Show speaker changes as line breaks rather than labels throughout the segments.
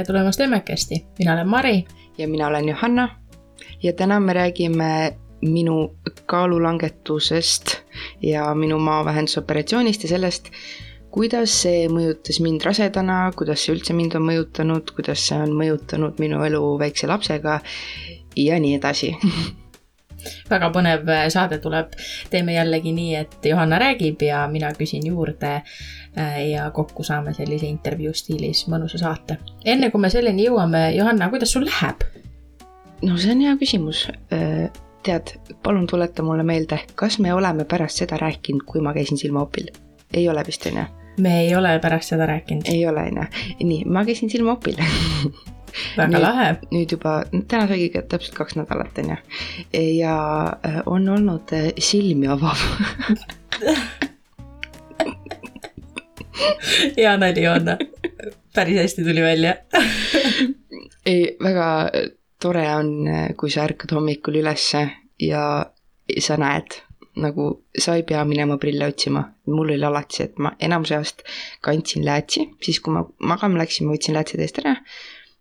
tere tulemast Emmekesti, mina olen Mari.
ja mina olen Johanna. ja täna me räägime minu kaalulangetusest ja minu maavähendusoperatsioonist ja sellest, kuidas see mõjutas mind rasedana, kuidas see üldse mind on mõjutanud, kuidas see on mõjutanud minu elu väikse lapsega ja nii edasi
väga põnev saade tuleb, teeme jällegi nii, et Johanna räägib ja mina küsin juurde äh, ja kokku saame sellise intervjuu stiilis mõnusa saate. enne kui me selleni jõuame, Johanna, kuidas sul läheb?
no see on hea küsimus äh, tead, palun tuleta mulle meelde, kas me oleme pärast seda rääkinud, kui ma käisin silmaopil? ei ole vist, on ju?
me ei ole pärast seda rääkinud.
ei ole, on ju. nii, ma käisin silmaopil
väga nüüd, lahe.
nüüd juba, täna saigi täpselt kaks nädalat, on ju. ja äh, on olnud äh, silmi avav
hea nali on, päris hästi tuli välja
ei, väga tore on, kui sa ärkad hommikul ülesse ja sa näed, nagu sa ei pea minema prille otsima. mul oli alati see, et ma enamuse ajast kandsin läätsi, siis kui ma magama läksin, ma võtsin läätsid eest ära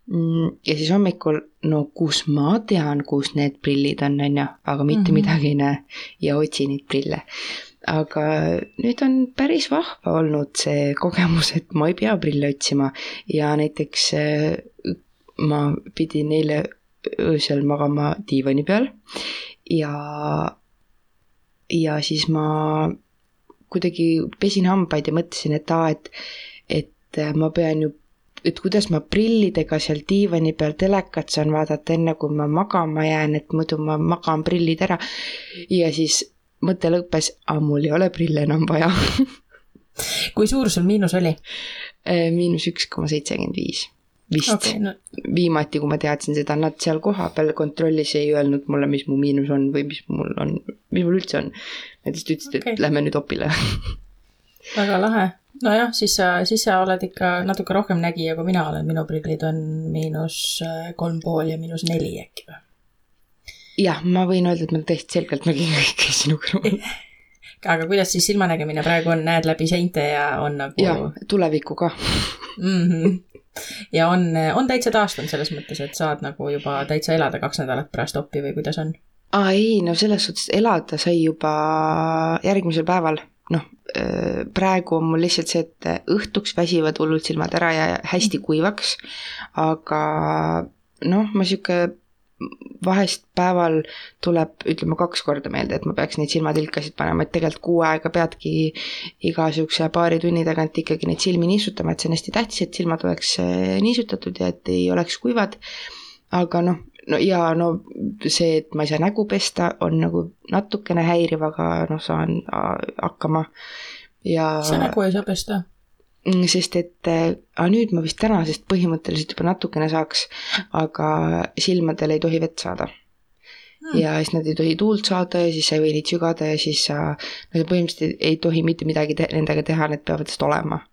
ja siis hommikul, no kus ma tean, kus need prillid on, on ju, aga mitte mm -hmm. midagi ei näe ja otsin neid prille. aga nüüd on päris vahva olnud see kogemus, et ma ei pea prille otsima ja näiteks äh, ma pidin eile öösel magama diivani peal ja, ja siis ma kuidagi pesin hambaid ja mõtlesin, et aa, et, et ma pean ju et kuidas ma prillidega seal diivani peal telekat saan vaadata, enne kui ma magama jään, et muidu ma magan prillid ära. ja siis mõte lõppes, aga mul ei ole prille enam vaja
kui suur sul miinus oli?
Äh, miinus üks koma seitsekümmend viis vist okay, no. viimati, kui ma teadsin seda, nad seal kohapeal kontrollis ei öelnud mulle, mis mu miinus on või mis mul on, mis mul üldse on. Nad lihtsalt ütlesid okay., et lähme nüüd opile
väga lahe nojah, siis sa, siis sa oled ikka natuke rohkem nägija, kui mina olen, minu prillid on miinus äh, kolm pool ja miinus neli äkki või?
jah, ma võin öelda, et ma täiesti selgelt nägin kõike sinu kõrval
aga kuidas siis silmanägemine praegu on, näed läbi seinte ja on nagu?
jah, tulevikku ka mm.
-hmm. ja on, on täitsa taastunud selles mõttes, et saad nagu juba täitsa elada kaks nädalat pärast oppi või kuidas on?
aa ei, no selles suhtes elada sai juba järgmisel päeval noh, praegu on mul lihtsalt see, et õhtuks väsivad hullult silmad ära ja hästi mm. kuivaks, aga noh, ma sihuke vahest päeval tuleb, ütleme kaks korda meelde, et ma peaks neid silmatilkasid panema, et tegelikult kuu aega peadki iga sihukese paari tunni tagant ikkagi neid silmi niisutama, et see on hästi tähtis, et silmad oleks äh, niisutatud ja et ei oleks kuivad. aga noh, no ja no see, et ma ei saa nägu pesta, on nagu natukene häiriv, aga noh, saan hakkama ja.
sa nägu ei saa pesta?
Mm, sest et äh, nüüd ma vist tänasest põhimõtteliselt juba natukene saaks, aga silmadel ei tohi vett saada hmm.. ja siis nad ei tohi tuult saada ja siis sa ei või neid sügada ja siis sa, no põhimõtteliselt ei tohi mitte midagi te nendega teha, need peavad lihtsalt olema mm.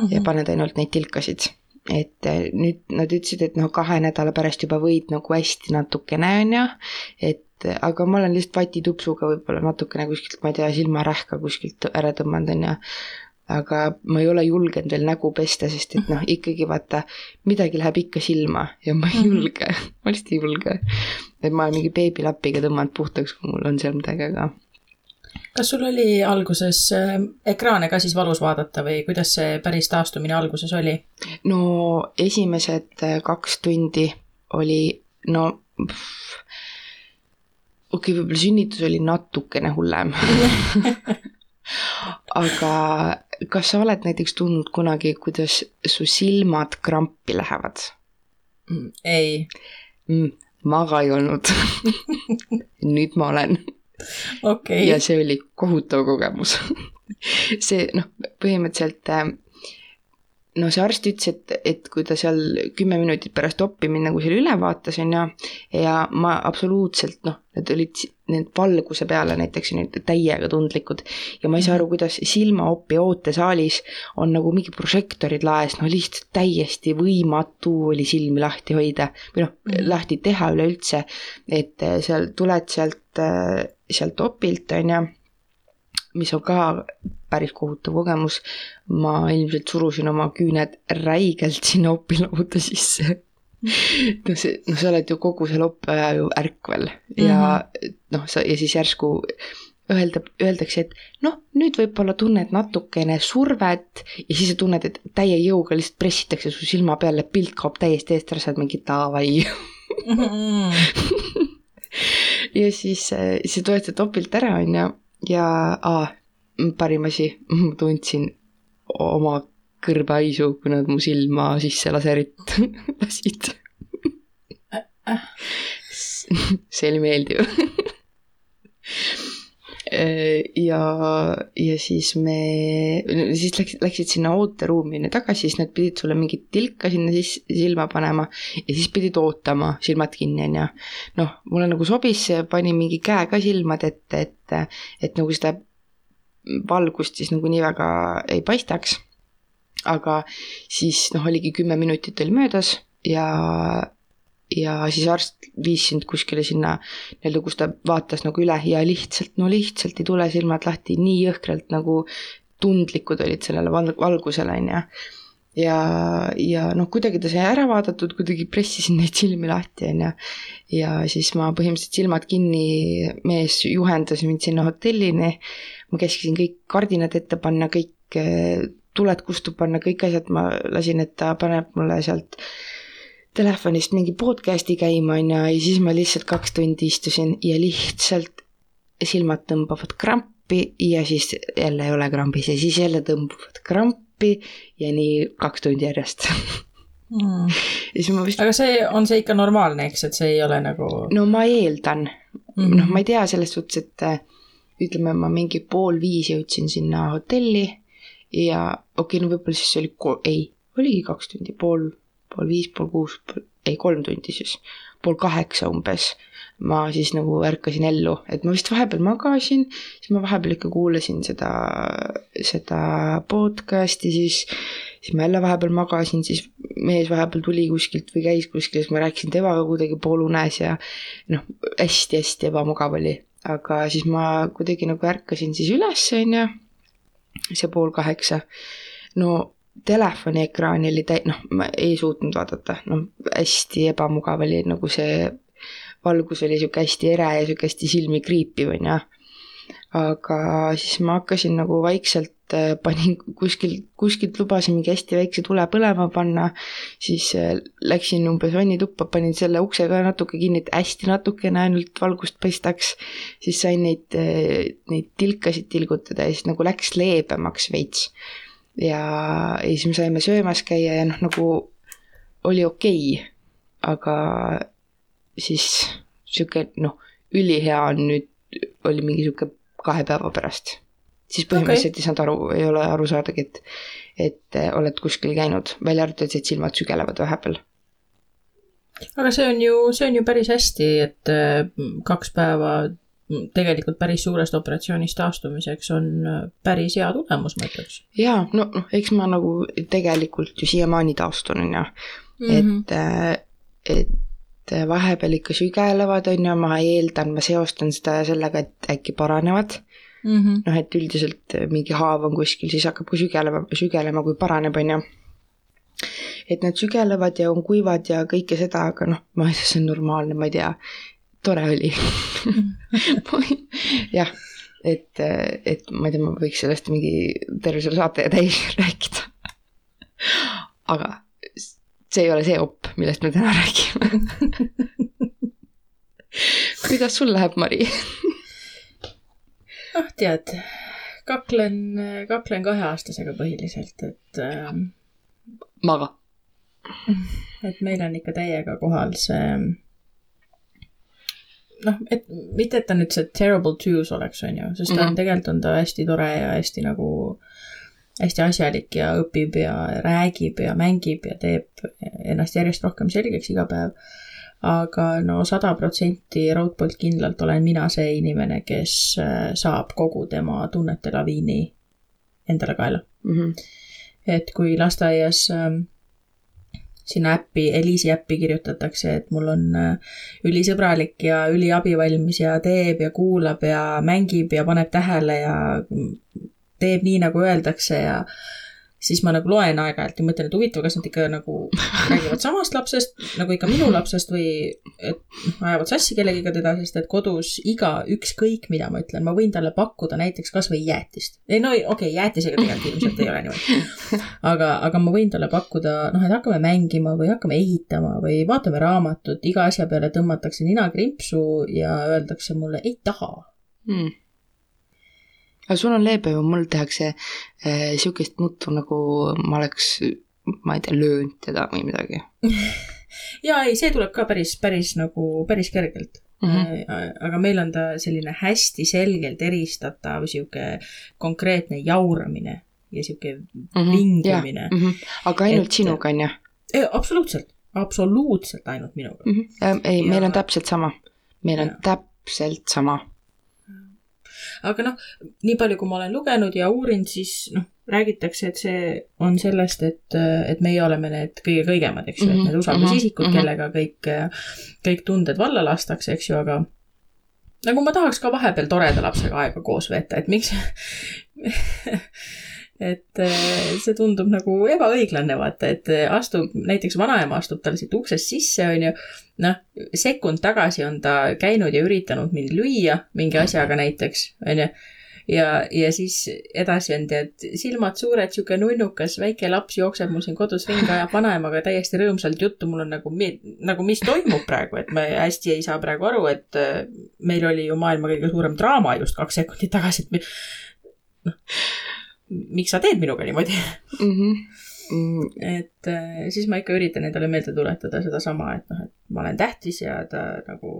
-hmm. ja paned ainult neid tilkasid et eh, nüüd nad ütlesid, et noh, kahe nädala pärast juba võid nagu hästi natukene, on ju, et aga ma olen lihtsalt vatitupsuga võib-olla natukene kuskilt, ma ei tea, silmarähka kuskilt ära tõmmanud, on ju. aga ma ei ole julgenud veel nägu pesta, sest et noh, ikkagi vaata, midagi läheb ikka silma ja ma ei mhm. julge, ma lihtsalt ei julge. et ma olen mingi beebilapiga tõmmanud puhtaks, kui mul on seal midagi, aga
kas sul oli alguses äh, ekraane ka siis valus vaadata või kuidas see päris taastumine alguses oli?
no esimesed äh, kaks tundi oli no okei okay,, võib-olla sünnitus oli natukene hullem aga kas sa oled näiteks tundnud kunagi, kuidas su silmad krampi lähevad
mm,? ei
mm,. ma ka ei olnud nüüd ma olen
okay..
ja see oli kohutav kogemus. See noh, põhimõtteliselt äh, no see arst ütles, et, et kui ta seal kümme minutit pärast oppi mind nagu seal üle vaatas, on ju, ja ma absoluutselt noh, need olid need valguse peale näiteks nüüd täiega tundlikud. Ja ma ei saa aru, kuidas silmaopi ootesaalis on nagu mingi prožektorid laes, no lihtsalt täiesti võimatu oli silmi lahti hoida või noh mm. lahti teha üleüldse, et äh, seal tuled sealt, äh, sealt opilt, on ju mis on ka päris kohutav kogemus, ma ilmselt surusin oma küüned räigelt sinna opilauda sisse no see, noh, sa oled ju kogu selle õppeaja ju ärkvel ja mm -hmm. noh, sa ja siis järsku öelda, öeldakse, et noh, nüüd võib-olla tunned natukene survet ja siis sa tunned, et täie jõuga lihtsalt pressitakse su silma peale, pilt kaob täiesti eest ära, sa oled mingi davai mm. -hmm. ja siis, siis toetad opilt ära, on ju, ja aa, parim asi, ma tundsin oma kõrvehaisu, kui nad mu silma sisse laserit lasid. See oli meeldiv ja, ja siis me, siis läksid, läksid sinna ooteruumi tagasi, siis nad pidid sulle mingit tilka sinna siis silma panema ja siis pidid ootama, silmad kinni, on ju. noh, mulle nagu sobis, panin mingi käe ka silmade ette, et, et nagu seda valgust siis nagu nii väga ei paistaks aga siis noh, oligi kümme minutit oli möödas ja, ja siis arst viis sind kuskile sinna nii-öelda, kus ta vaatas nagu üle ja lihtsalt, no lihtsalt ei tule silmad lahti, nii jõhkralt nagu tundlikud olid sellele valgusele, on ju. ja, ja noh, kuidagi ta sai ära vaadatud, kuidagi pressisin neid silmi lahti, on ju. ja siis ma põhimõtteliselt silmad kinni, mees juhendas mind sinna hotellini, ma käskisin kõik kardinad ette panna, kõik tuled kustu panna, kõik asjad ma lasin, et ta paneb mulle sealt telefonist mingi podcast'i käima, on ju, ja siis ma lihtsalt kaks tundi istusin ja lihtsalt silmad tõmbavad krampi ja siis jälle ei ole krambis ja siis jälle tõmbavad krampi ja nii kaks tundi järjest
mm.. ja siis ma vist. aga see, on see ikka normaalne, eks, et see ei ole nagu.
no ma eeldan mm, -hmm. noh, ma ei tea selles suhtes, et ütleme, ma mingi pool viis jõudsin sinna hotelli ja okei okay,, no võib-olla siis oli, ei, oligi kaks tundi, pool, pool viis, pool kuus, ei kolm tundi siis, pool kaheksa umbes. ma siis nagu ärkasin ellu, et ma vist vahepeal magasin, siis ma vahepeal ikka kuulasin seda, seda podcast'i, siis siis ma jälle vahepeal magasin, siis mees vahepeal tuli kuskilt või käis kuskil, siis ma rääkisin temaga kuidagi poolunes ja noh, hästi-hästi ebamugav oli. aga siis ma kuidagi nagu ärkasin siis üles, on ju see pool kaheksa. no telefoni ekraani oli täi-, noh, ma ei suutnud vaadata, noh, hästi ebamugav oli nagu see valgus oli sihuke hästi ere ja sihuke hästi silmi kriipiv, on ju. aga siis ma hakkasin nagu vaikselt äh, panin kuskil, kuskilt lubasin mingi hästi väikse tule põlema panna, siis äh, läksin umbes vannituppa, panin selle ukse ka natuke kinni, et hästi natukene ainult valgust paistaks. siis sain neid, äh, neid tilkasid tilgutada ja siis nagu läks leebemaks veits ja, ja siis me saime söömas käia ja noh, nagu oli okei okay,, aga siis sihuke noh, ülihea on nüüd, oli mingi sihuke kahe päeva pärast. siis põhimõtteliselt okay. ei saanud aru, ei ole aru saadagi, et, et oled kuskil käinud, välja arvatud et silmad sügelevad vahepeal.
aga see on ju, see on ju päris hästi, et kaks päeva tegelikult päris suurest operatsioonist taastumiseks on äh, päris hea tulemus, ma ütleks.
jaa, no noh, eks ma nagu tegelikult ju siiamaani taastun, on ju. et, mhm. äh, et vahepeal ikka sügelevad, on ju, ma eeldan, ma seostan seda sellega, et äkki paranevad mm -hmm.. noh, et üldiselt mingi haav on kuskil, siis hakkab ka sügelema, sügelema, kui paraneb, on ju et nad sügelevad ja on kuivad ja kõike seda, aga noh, ma ei tea, see on normaalne, ma ei tea, tore oli jah, et, et ma ei tea, ma võiks sellest mingi terve selle saate täis rääkida. aga see ei ole see op, millest me täna räägime kuidas sul läheb, Mari
ah, tead, kaklen, kaklen kaheaastasega põhiliselt, et äh,.
maga.
et meil on ikka täiega kohal see noh, et mitte, et ta nüüd see terrible twos oleks, on ju, sest ta on mm -hmm. tegelikult on ta hästi tore ja hästi nagu hästi asjalik ja õpib ja räägib ja mängib ja teeb ennast järjest rohkem selgeks iga päev. aga no sada protsenti raudpoolt kindlalt olen mina see inimene, kes äh, saab kogu tema tunnete laviini endale kaela mm. -hmm. et kui lasteaias äh, sinna äppi, Eliisi äppi kirjutatakse, et mul on äh, ülisõbralik ja üliabivalmis ja teeb ja kuulab ja mängib ja paneb tähele ja teeb nii, nagu öeldakse ja siis ma nagu loen aeg-ajalt ja mõtlen, et huvitav, kas nad ikka nagu räägivad samast lapsest nagu ikka minu lapsest või et ajavad sassi kellegiga teda, sest et kodus iga, ükskõik mida ma ütlen, ma võin talle pakkuda näiteks kasvõi jäätist. ei no okei okay,, jäätisega tegelikult ilmselt ei ole niimoodi. aga, aga ma võin talle pakkuda, noh, et hakkame mängima või hakkame ehitama või vaatame raamatut, iga asja peale tõmmatakse nina krimpsu ja öeldakse mulle ei taha hmm
aga sul on leebe ju, mul tehakse äh, sihukest nuttu, nagu ma oleks, ma ei tea, löönud teda või midagi
ja ei, see tuleb ka päris, päris nagu, päris kergelt mm. -hmm. aga meil on ta selline hästi selgelt eristatav sihuke konkreetne jauramine ja sihuke mm -hmm. vingumine
mm. -hmm. aga ainult et, sinuga, on ju?
absoluutselt, absoluutselt ainult minuga
mm. -hmm. ei ja..., meil on täpselt sama. meil on ja. täpselt sama
aga noh, nii palju, kui ma olen lugenud ja uurinud, siis noh, räägitakse, et see on sellest, et, et meie oleme need kõige kõigemad, eks ju mm, -hmm. et need usaldusisikud mm, -hmm. kellega kõik, kõik tunded valla lastakse, eks ju, aga nagu ma tahaks ka vahepeal toreda lapsega aega koos veeta, et miks et see tundub nagu ebaõiglane, vaata, et astub, näiteks vanaema astub tal siit uksest sisse, on ju, noh, sekund tagasi on ta käinud ja üritanud mind lüüa mingi asjaga näiteks, on ju. ja, ja siis edasi on tead silmad suured, sihuke nunnukas väike laps jookseb mul siin kodus ringi, ajab vanaemaga täiesti rõõmsalt juttu, mul on nagu, nagu mis toimub praegu, et ma hästi ei saa praegu aru, et äh, meil oli ju maailma kõige suurem draama just kaks sekundit tagasi, et noh miks sa teed minuga niimoodi mm. -hmm mm. et äh, siis ma ikka üritan endale meelde tuletada sedasama, et noh, et ma olen tähtis ja ta nagu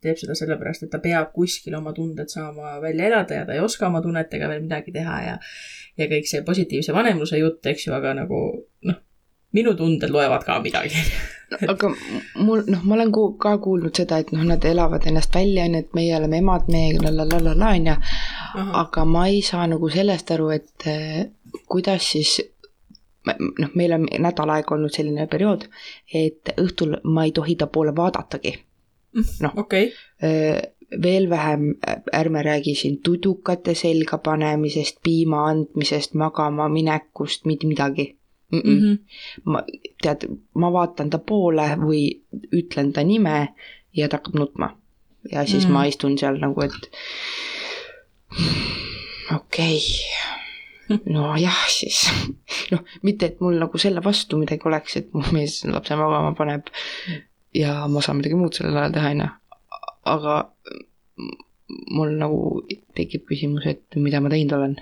teeb seda sellepärast, et ta peab kuskil oma tunded saama välja elada ja ta ei oska oma tunnetega veel midagi teha ja ja kõik see positiivse vanemluse jutt, eks ju, aga nagu noh, minu tunded loevad ka midagi
aga mul, noh, ma olen ku-, ka kuulnud seda, et noh, nad elavad ennast välja, on ju, et meie oleme emad, meie la la la la la, on ju. aga ma ei saa nagu sellest aru, et eh, kuidas siis noh, meil on nädal aega olnud selline periood, et õhtul ma ei tohi ta poole vaadatagi.
noh okay.,
veel vähem ärme räägi siin tudukate selga panemisest, piima andmisest, magama minekust, mitte midagi Mm -mm. ma, tead, ma vaatan ta poole või ütlen ta nime ja ta hakkab nutma. ja siis mm. ma istun seal nagu, et okei okay. nojah, siis noh, mitte et mul nagu selle vastu midagi oleks, et mu mees lapse magama paneb ja ma saan midagi muud sellel ajal teha, on ju. aga mul nagu tekib küsimus, et mida ma teinud olen.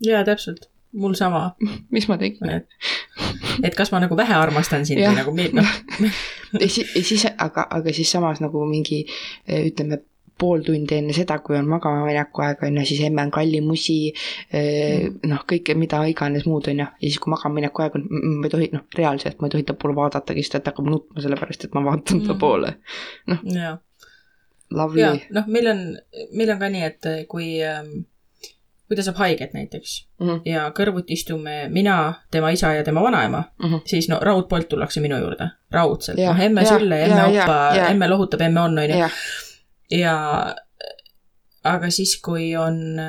jaa, täpselt mul sama.
mis ma tegin?
et, kas ma nagu vähe armastan sind või nagu noh.
ja siis, siis, aga, aga siis samas nagu mingi ütleme, pool tundi enne seda, kui on magama mineku aeg, on ju, siis emme on kallimusi, mm. noh, kõike, mida iganes muud, on ju, ja siis, kui magama mineku aeg on, ma ei tohi, noh, reaalselt ma ei tohi ta poole vaadatagi, sest et ta hakkab nutma, sellepärast et ma vaatan ta mm. poole, noh.
Lovely. noh, meil on, meil on ka nii, et kui ähm, kui ta saab haiget näiteks mm -hmm. ja kõrvuti istume mina, tema isa ja tema vanaema mm, -hmm. siis no raudpoolt tullakse minu juurde, raudselt, noh emme Sülle emme Oppa, emme lohutab, emme on, on ju. ja aga siis, kui on,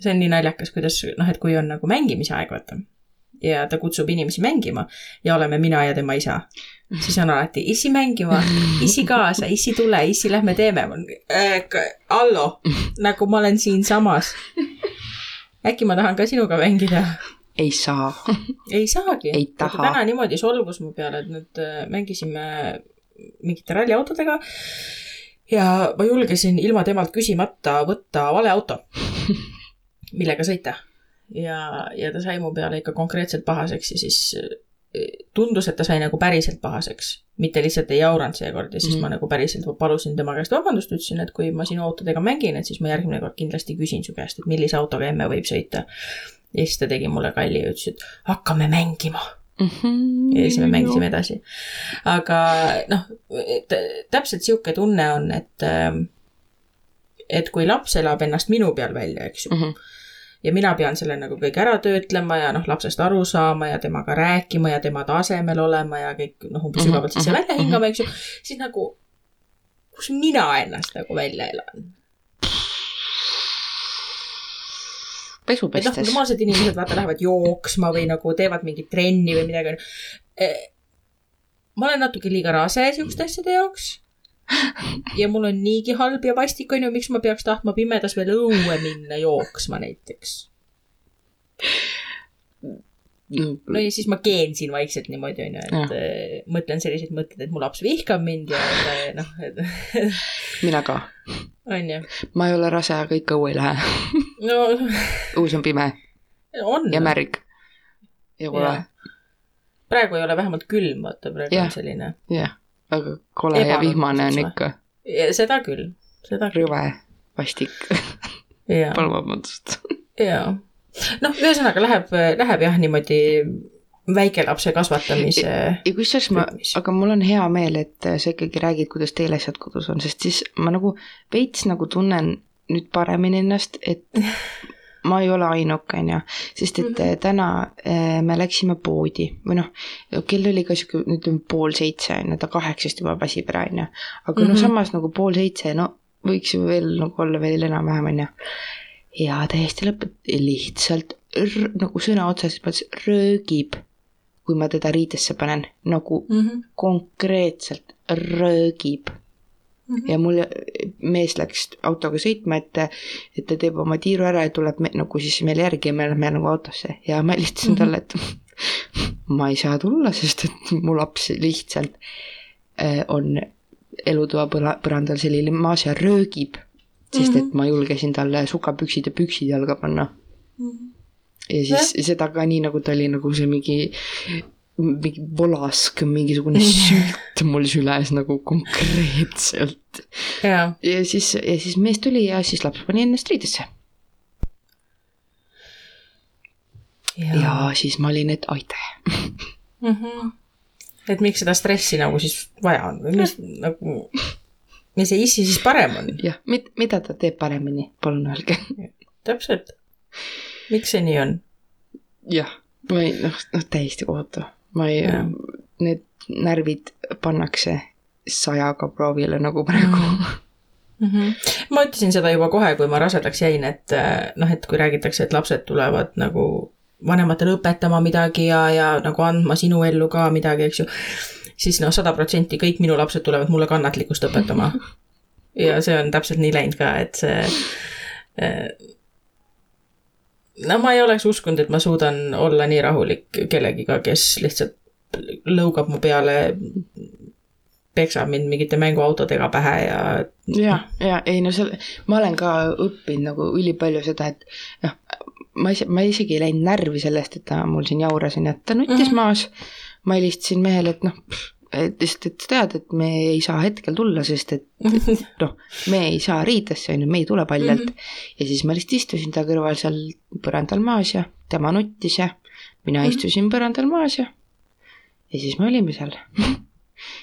see on nii naljakas, kuidas noh, et kui on nagu mängimise aeg, vaata ja ta kutsub inimesi mängima ja oleme mina ja tema isa. siis on alati issi mängima, issi kaasa, issi tule, issi lähme teeme äh,. Allo, nagu ma olen siinsamas. äkki ma tahan ka sinuga mängida?
ei saa.
ei saagi.
taha.
täna niimoodi solvus mu peale, et nüüd äh, mängisime mingite ralliautodega ja ma julgesin ilma temalt küsimata võtta vale auto, millega sõita ja, ja ta sai mu peale ikka konkreetselt pahaseks ja siis e, tundus, et ta sai nagu päriselt pahaseks, mitte lihtsalt ei jauranud seekord ja siis mm. ma nagu päriselt palusin tema käest vabandust, ütlesin, et kui ma sinu autodega mängin, et siis ma järgmine kord kindlasti küsin su käest, et millise autoga emme võib sõita. ja siis ta tegi mulle kalli ja ütles, et hakkame mängima mm. -hmm. ja siis me mängisime edasi. aga noh, täpselt sihuke tunne on, et, et kui laps elab ennast minu peal välja, eks ju mm. -hmm ja mina pean selle nagu kõik ära töötlema ja noh, lapsest aru saama ja temaga rääkima ja tema tasemel olema ja kõik noh, umbes
Mhm,
sügavalt sisse-välja
mhm,
hingama, eks ju, siis nagu, kus mina ennast nagu välja elan?
pesu
noh,
pestes.
normaalsed inimesed vaata lähevad jooksma või nagu teevad mingit trenni või midagi. ma olen natuke liiga rase siukeste asjade jaoks. Ja mul on niigi halb ja vastik onju, miks ma peaks tahtma pimedas veel õue minna jooksma näiteks. no ja siis ma keensin vaikselt niimoodi onju, et
Jah.
äh, mõtlen selliseid mõtteid, et mu laps vihkab mind ja noh, et
mina ka.
onju.
ma ei ole rase, aga ikka õue ei lähe.
no
õus on pime ja märg. ja kole.
praegu ei ole vähemalt külm, vaata praegu
Jah.
on selline.
jah, aga kole ja
Ebaloomulik
vihmane on ikka.
Seda küll, seda küll,
rõve, vastik, palun vabandust.
jaa. noh, ühesõnaga läheb, läheb jah niimoodi väikelapse kasvatamise
ja kusjuures ma, aga mul on hea meel, et sa ikkagi räägid, kuidas teil asjad kodus on, sest siis ma nagu veits nagu tunnen nüüd paremini ennast, et ma ei ole ainuke, on ju, sest et
Mhm.
mm -hmm. täna eh, me läksime poodi või noh, kell oli ka sihuke, ütleme pool seitse on ju, ta kaheksast juba väsib ära, on ju. aga mm -hmm.
Mhm.
no samas nagu pool seitse, no võiks ju veel nagu olla veel enam-vähem, on ju. ja täiesti lõpet-, lihtsalt r- nagu sõna otseses mõttes röögib, kui ma teda riidesse panen, nagu
mm. -hmm.
konkreetselt röögib ja mul mees läks autoga sõitma, et, et ta teeb oma tiiru ära ja tuleb me, nagu siis meile järgi ja me lähme nagu autosse. Ja ma helistasin talle, et ma ei saa tulla, sest et mu laps lihtsalt äh, on elutoa põla- põrandal selline maas ja röögib, sest et ma julgesin talle sukapüksid ja püksid jalga panna. ja siis seda ka nii, nagu ta oli nagu see mingi mingi volask, mingisugune sült mul süles nagu konkreetselt.
jaa,
ja siis, ja siis mees tuli ja siis laps pani ennast riidesse. ja siis ma olin, et aitäh.
mm. -hmm. et miks seda stressi nagu siis vaja on või mis nagu, mis see issi siis parem on,
jah, mit-, mida ta teeb paremini, palun öelge.
täpselt. miks see nii on?
jah, ma ei, noh, noh täiesti kohutav. ma ei need närvid pannakse sajaga proovile nagu praegu mm.
Mm -hmm. ma ütlesin seda juba kohe, kui ma rasedaks jäin, et äh, noh, et kui räägitakse, et lapsed tulevad nagu vanematele õpetama midagi ja, ja nagu andma sinu ellu ka midagi, eks ju, siis noh, sada protsenti kõik minu lapsed tulevad mulle kannatlikkust õpetama. ja see on täpselt nii läinud ka, et see äh, no ma ei oleks uskunud, et ma suudan olla nii rahulik kellegiga, kes lihtsalt lõugab mu peale, peksab mind mingite mänguautodega pähe ja
ja, ja ei no seal, ma olen ka õppinud nagu ülipalju seda, et noh, ma ise, ma isegi ei läinud närvi sellest, et ta mul siin jauras on ju, et ta nuttis mm. -hmm. maas. ma helistasin mehele, et noh, et lihtsalt, et sa tead, et me ei saa hetkel tulla, sest et noh, me ei saa riidesse on ju, me ei tule paljalt mm. -hmm. ja siis ma lihtsalt istusin ta kõrval seal põrandal maas ja tema nuttis ja mina mm. -hmm. istusin põrandal maas ja, ja siis me olime seal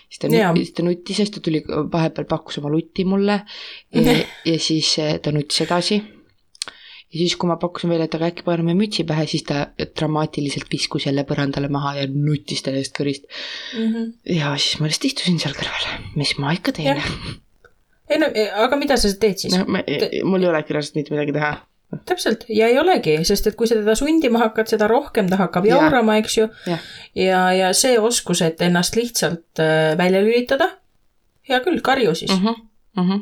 siis ta nuttis, ta nuttis ja siis ta tuli vahepeal pakkus oma lutti mulle ja, ja siis eh, ta nuttis edasi. ja siis, kui ma pakkusin veel, et aga äkki paneme mütsi pähe, siis ta dramaatiliselt viskus jälle põrandale maha ja nuttis täiesti kõrist.
mm. -hmm.
ja siis ma lihtsalt istusin seal kõrval, mis ma ikka teen
ei no, aga mida sa teed siis
no mul ei olegi reaalselt mitte midagi teha.
Täpselt ja ei olegi, sest et kui sa teda sundima hakkad, seda rohkem ta hakkab jaurama, eks ju.
jah,
ja, ja see oskus, et ennast lihtsalt äh, välja lülitada, hea küll, karju siis mm. -hmm.
Mhm.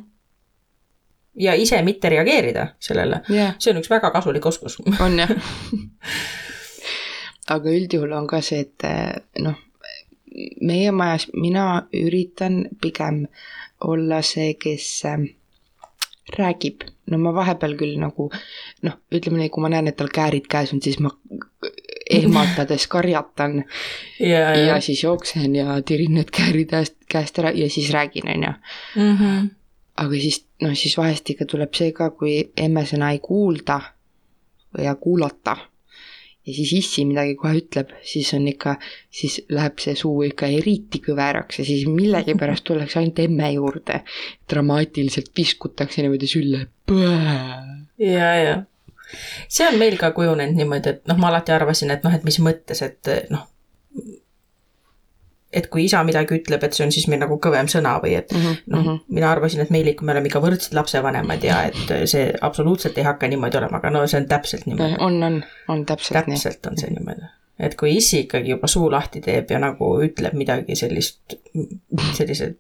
ja ise mitte reageerida sellele,
jah,
see on üks väga kasulik oskus.
on jah. aga üldjuhul on ka see, et eh, noh, meie majas mina üritan pigem olla see, kes äh, räägib, no ma vahepeal küll nagu noh, ütleme nii, kui ma näen, et tal käärid käes on, siis ma ehmatades karjatan
ja,
ja
ja.
siis jooksen ja tirin need käärid käest, käest ära ja siis räägin, on ju.
-hmm.
aga siis noh, siis vahest ikka tuleb see ka, kui emme sõna ei kuulda ja kuulata ja siis issi midagi kohe ütleb, siis on ikka, siis läheb see suu ikka eriti kõveraks ja siis millegipärast tullakse ainult emme juurde. dramaatiliselt viskutakse niimoodi sülle.
ja, ja. see on meil ka kujunenud niimoodi, et noh, ma alati arvasin, et noh, et mis mõttes, et noh, et kui isa midagi ütleb, et see on siis meil nagu kõvem sõna või et mm -hmm. noh, mina arvasin, et meil ikka, me oleme ikka võrdsed lapsevanemad ja et see absoluutselt ei hakka niimoodi olema, aga no see on täpselt niimoodi.
on, on, on täpselt,
täpselt nii. täpselt on see niimoodi. et kui issi ikkagi juba suu lahti teeb ja nagu ütleb midagi sellist, sellise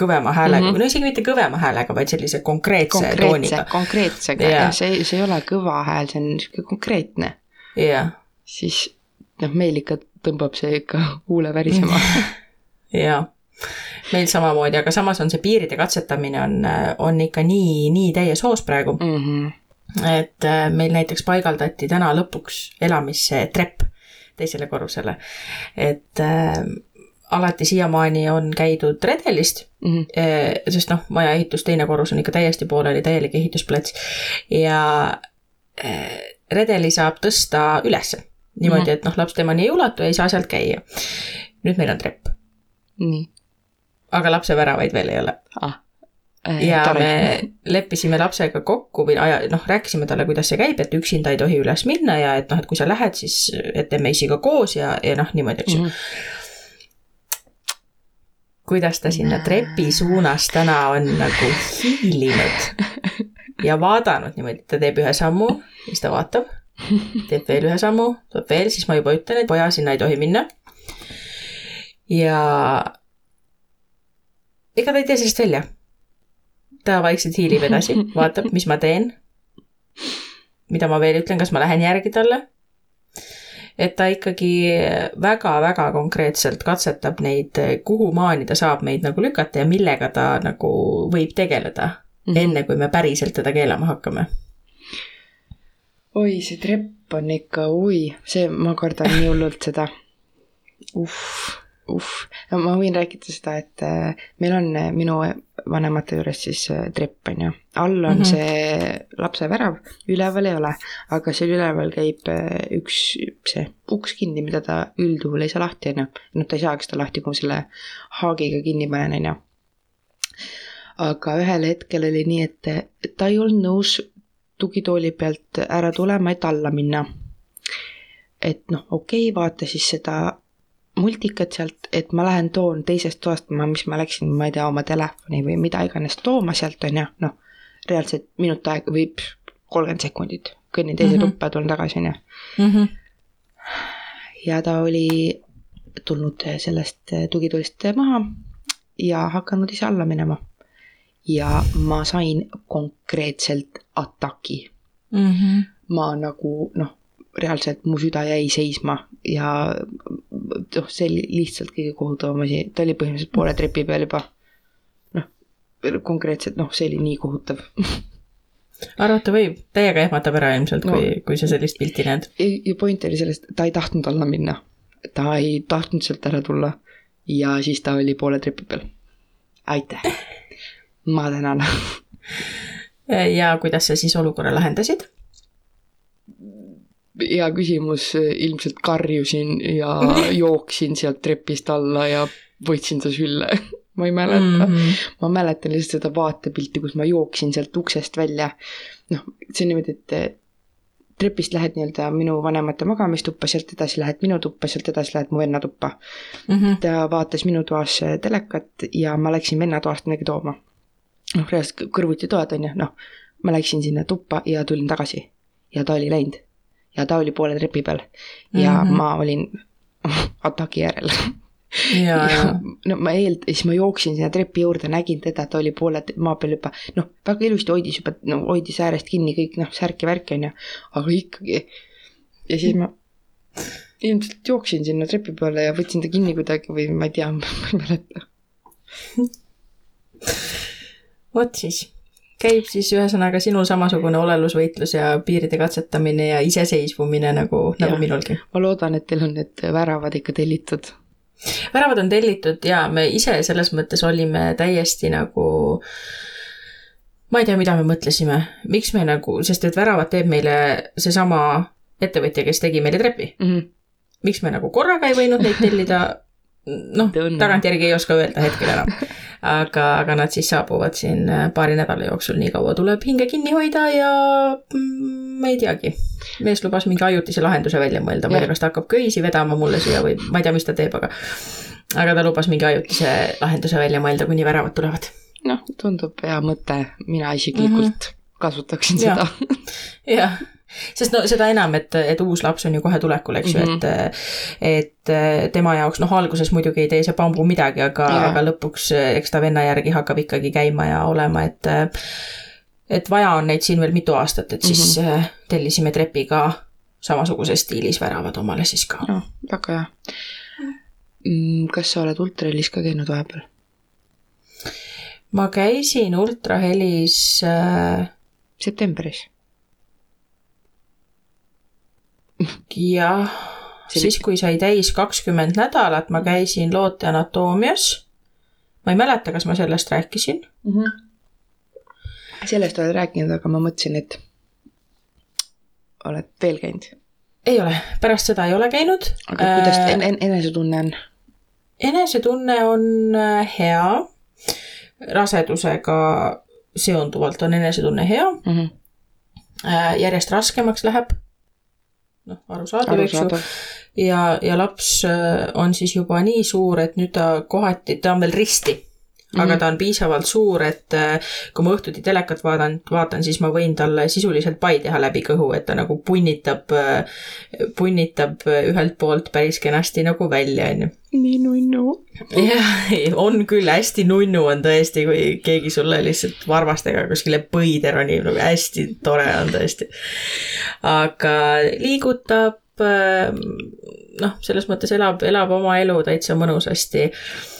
kõvema häälega mm, -hmm. no isegi mitte kõvema häälega, vaid sellise konkreetse, konkreetse tooniga.
konkreetsega ja. ja see, see ei ole kõva hääl, see on niisugune konkreetne.
jah.
siis noh, meil ikka tõmbab see ikka huule värisema
jaa, meil samamoodi, aga samas on see piiride katsetamine on, on ikka nii, nii täies hoos praegu mm. -hmm. et äh, meil näiteks paigaldati täna lõpuks elamisse trepp teisele korrusele, et äh, alati siiamaani on käidud redelist mm, -hmm. sest noh, maja ehitus, teine korrus on ikka täiesti pooleli, täielik ehitusplats ja äh, redeli saab tõsta ülesse niimoodi -hmm. et noh, laps temani ei ulatu ja ei saa sealt käia. nüüd meil on trepp.
nii.
aga lapse väravaid veel ei ole
ah
ja tore. me leppisime lapsega kokku või aja, noh, rääkisime talle, kuidas see käib, et üksinda ei tohi üles minna ja et noh, et kui sa lähed, siis et teeme isiga koos ja, ja noh, niimoodi, eks ju mm -hmm kuidas ta sinna trepi suunas täna on nagu hiilinud ja vaadanud niimoodi, ta teeb ühe sammu, siis ta vaatab, teeb veel ühe sammu, tuleb veel, siis ma juba ütlen, et poja, sinna ei tohi minna. ja ega ta ei tee sellest välja. ta vaikselt hiilib edasi, vaatab, mis ma teen. mida ma veel ütlen, kas ma lähen järgi talle et ta ikkagi väga-väga konkreetselt katsetab neid, kuhumaani ta saab meid nagu lükata ja millega ta nagu võib tegeleda mm, -hmm. enne kui me päriselt teda keelama hakkame.
Oi, see trepp on ikka, oi, see, ma kardan nii hullult seda. uh uh, ma võin rääkida seda, et äh, meil on äh, minu vanemate juures siis äh, trepp, on ju. all on mm -hmm. see lapse värav, üleval ei ole, aga seal üleval käib üks see uks kinni, mida ta üldjuhul ei saa lahti, on ju. noh, ta ei saagi seda lahti, kui ma selle haagiga kinni panen, on ju. aga ühel hetkel oli nii, et ta ei olnud nõus tugitooli pealt ära tulema, et alla minna. et noh, okei okay,, vaata siis seda multikat sealt, et ma lähen toon teisest toast, ma, mis ma läksin, ma ei tea, oma telefoni või mida iganes tooma sealt, on ju, noh, reaalselt minut aega või kolmkümmend sekundit, kõnnin teise mm -hmm. tuppa ja tulen tagasi, on ju. Mhm. ja ta oli tulnud sellest tugitoolist maha ja hakanud ise alla minema. Ja ma sain konkreetselt ataki mm. -hmm. ma nagu noh, reaalselt mu süda jäi seisma ja noh, see oli lihtsalt kõige kohutavam asi, ta oli põhimõtteliselt poole trepi peal juba. noh, konkreetselt noh, see oli nii kohutav
arvata võib, täiega ehmatab ära ilmselt no,, kui, kui sa sellist pilti näed.
ja point oli selles, ta ei tahtnud alla minna. ta ei tahtnud sealt ära tulla ja siis ta oli poole trepi peal. aitäh, ma tänan
ja kuidas sa siis olukorra lahendasid?
hea küsimus, ilmselt karjusin ja jooksin sealt trepist alla ja võtsin ta sülle ma ei mäleta mm, -hmm. ma mäletan lihtsalt seda vaatepilti, kus ma jooksin sealt uksest välja. noh, see on niimoodi, et trepist lähed nii-öelda minu vanemate magamistuppa, sealt edasi lähed minu tuppa, sealt edasi lähed mu venna tuppa mm. -hmm. ta vaatas minu toas telekat ja ma läksin venna toast midagi tooma. Noh, reaalselt kõrvuti toad on ju, noh, ma läksin sinna tuppa ja tulin tagasi ja ta oli läinud ja ta oli poole trepi peal ja mm -hmm. ma olin ataki järel
ja, ja
no ma eeld-, siis ma jooksin sinna trepi juurde, nägin teda, ta oli poole maa peal juba, noh, väga ilusti hoidis juba, no hoidis äärest kinni kõik noh, särk ja värk on ju, aga ikkagi. ja siis ma ilmselt jooksin sinna trepi peale ja võtsin ta kinni kuidagi või ma ei tea, ma ei mäleta.
vot siis käib siis ühesõnaga sinul samasugune olelusvõitlus ja piiride katsetamine ja iseseisvumine nagu, nagu minulgi.
ma loodan, et teil on need väravad ikka tellitud.
väravad on tellitud ja me ise selles mõttes olime täiesti nagu ma ei tea, mida me mõtlesime, miks me nagu, sest et väravad teeb meile seesama ettevõtja, kes tegi meile trepi mm. -hmm. miks me nagu korraga ei võinud neid tellida, noh, tagantjärgi ei oska öelda hetkel enam aga, aga nad siis saabuvad siin äh, paari nädala jooksul, nii kaua tuleb hinge kinni hoida ja mm, ma ei teagi. mees lubas mingi ajutise lahenduse välja mõelda, ma ei tea, kas ta hakkab köisi vedama mulle siia või ma ei tea, mis ta teeb, aga aga ta lubas mingi ajutise lahenduse välja mõelda, kuni väravad tulevad.
noh, tundub hea mõte, mina isiklikult mm -hmm. kasutaksin ja. seda.
jah sest no seda enam, et, et uus laps on ju kohe tulekul, eks ju mm, -hmm. et, et tema jaoks noh, alguses muidugi ei tee see bambu midagi, aga, aga lõpuks eks ta venna järgi hakkab ikkagi käima ja olema, et et vaja on neid siin veel mitu aastat, et siis mm -hmm. tellisime trepiga samasuguses stiilis väravad omale siis ka.
noh, väga hea. Mm, kas sa oled ultrahelis ka käinud vahepeal?
ma käisin ultrahelis äh....
septembris
jah, siis kui sai täis kakskümmend nädalat, ma käisin loote anatoomias. ma ei mäleta, kas ma sellest rääkisin mm. -hmm.
sellest oled rääkinud, aga ma mõtlesin, et oled veel käinud.
ei ole, pärast seda ei ole käinud.
aga kuidas äh, en, en, enesetunne on?
enesetunne on äh, hea. rasedusega seonduvalt on enesetunne hea mm. -hmm. järjest raskemaks läheb noh, arusaadav, eks ju. ja, ja laps äh, on siis juba nii suur, et nüüd ta kohati, ta on veel risti aga mm -hmm. ta on piisavalt suur, et äh, kui ma õhtuti telekat vaatan, vaatan, siis ma võin talle sisuliselt pai teha läbi kõhu, et ta nagu punnitab, äh, punnitab ühelt poolt päris kenasti nagu välja, on ju.
nii nunnu.
jah, on küll, hästi nunnu on tõesti, kui keegi sulle lihtsalt varvastega kuskile põide ronib, nagu hästi tore on tõesti. aga liigutab, äh, noh, selles mõttes elab, elab oma elu täitsa mõnusasti Äh,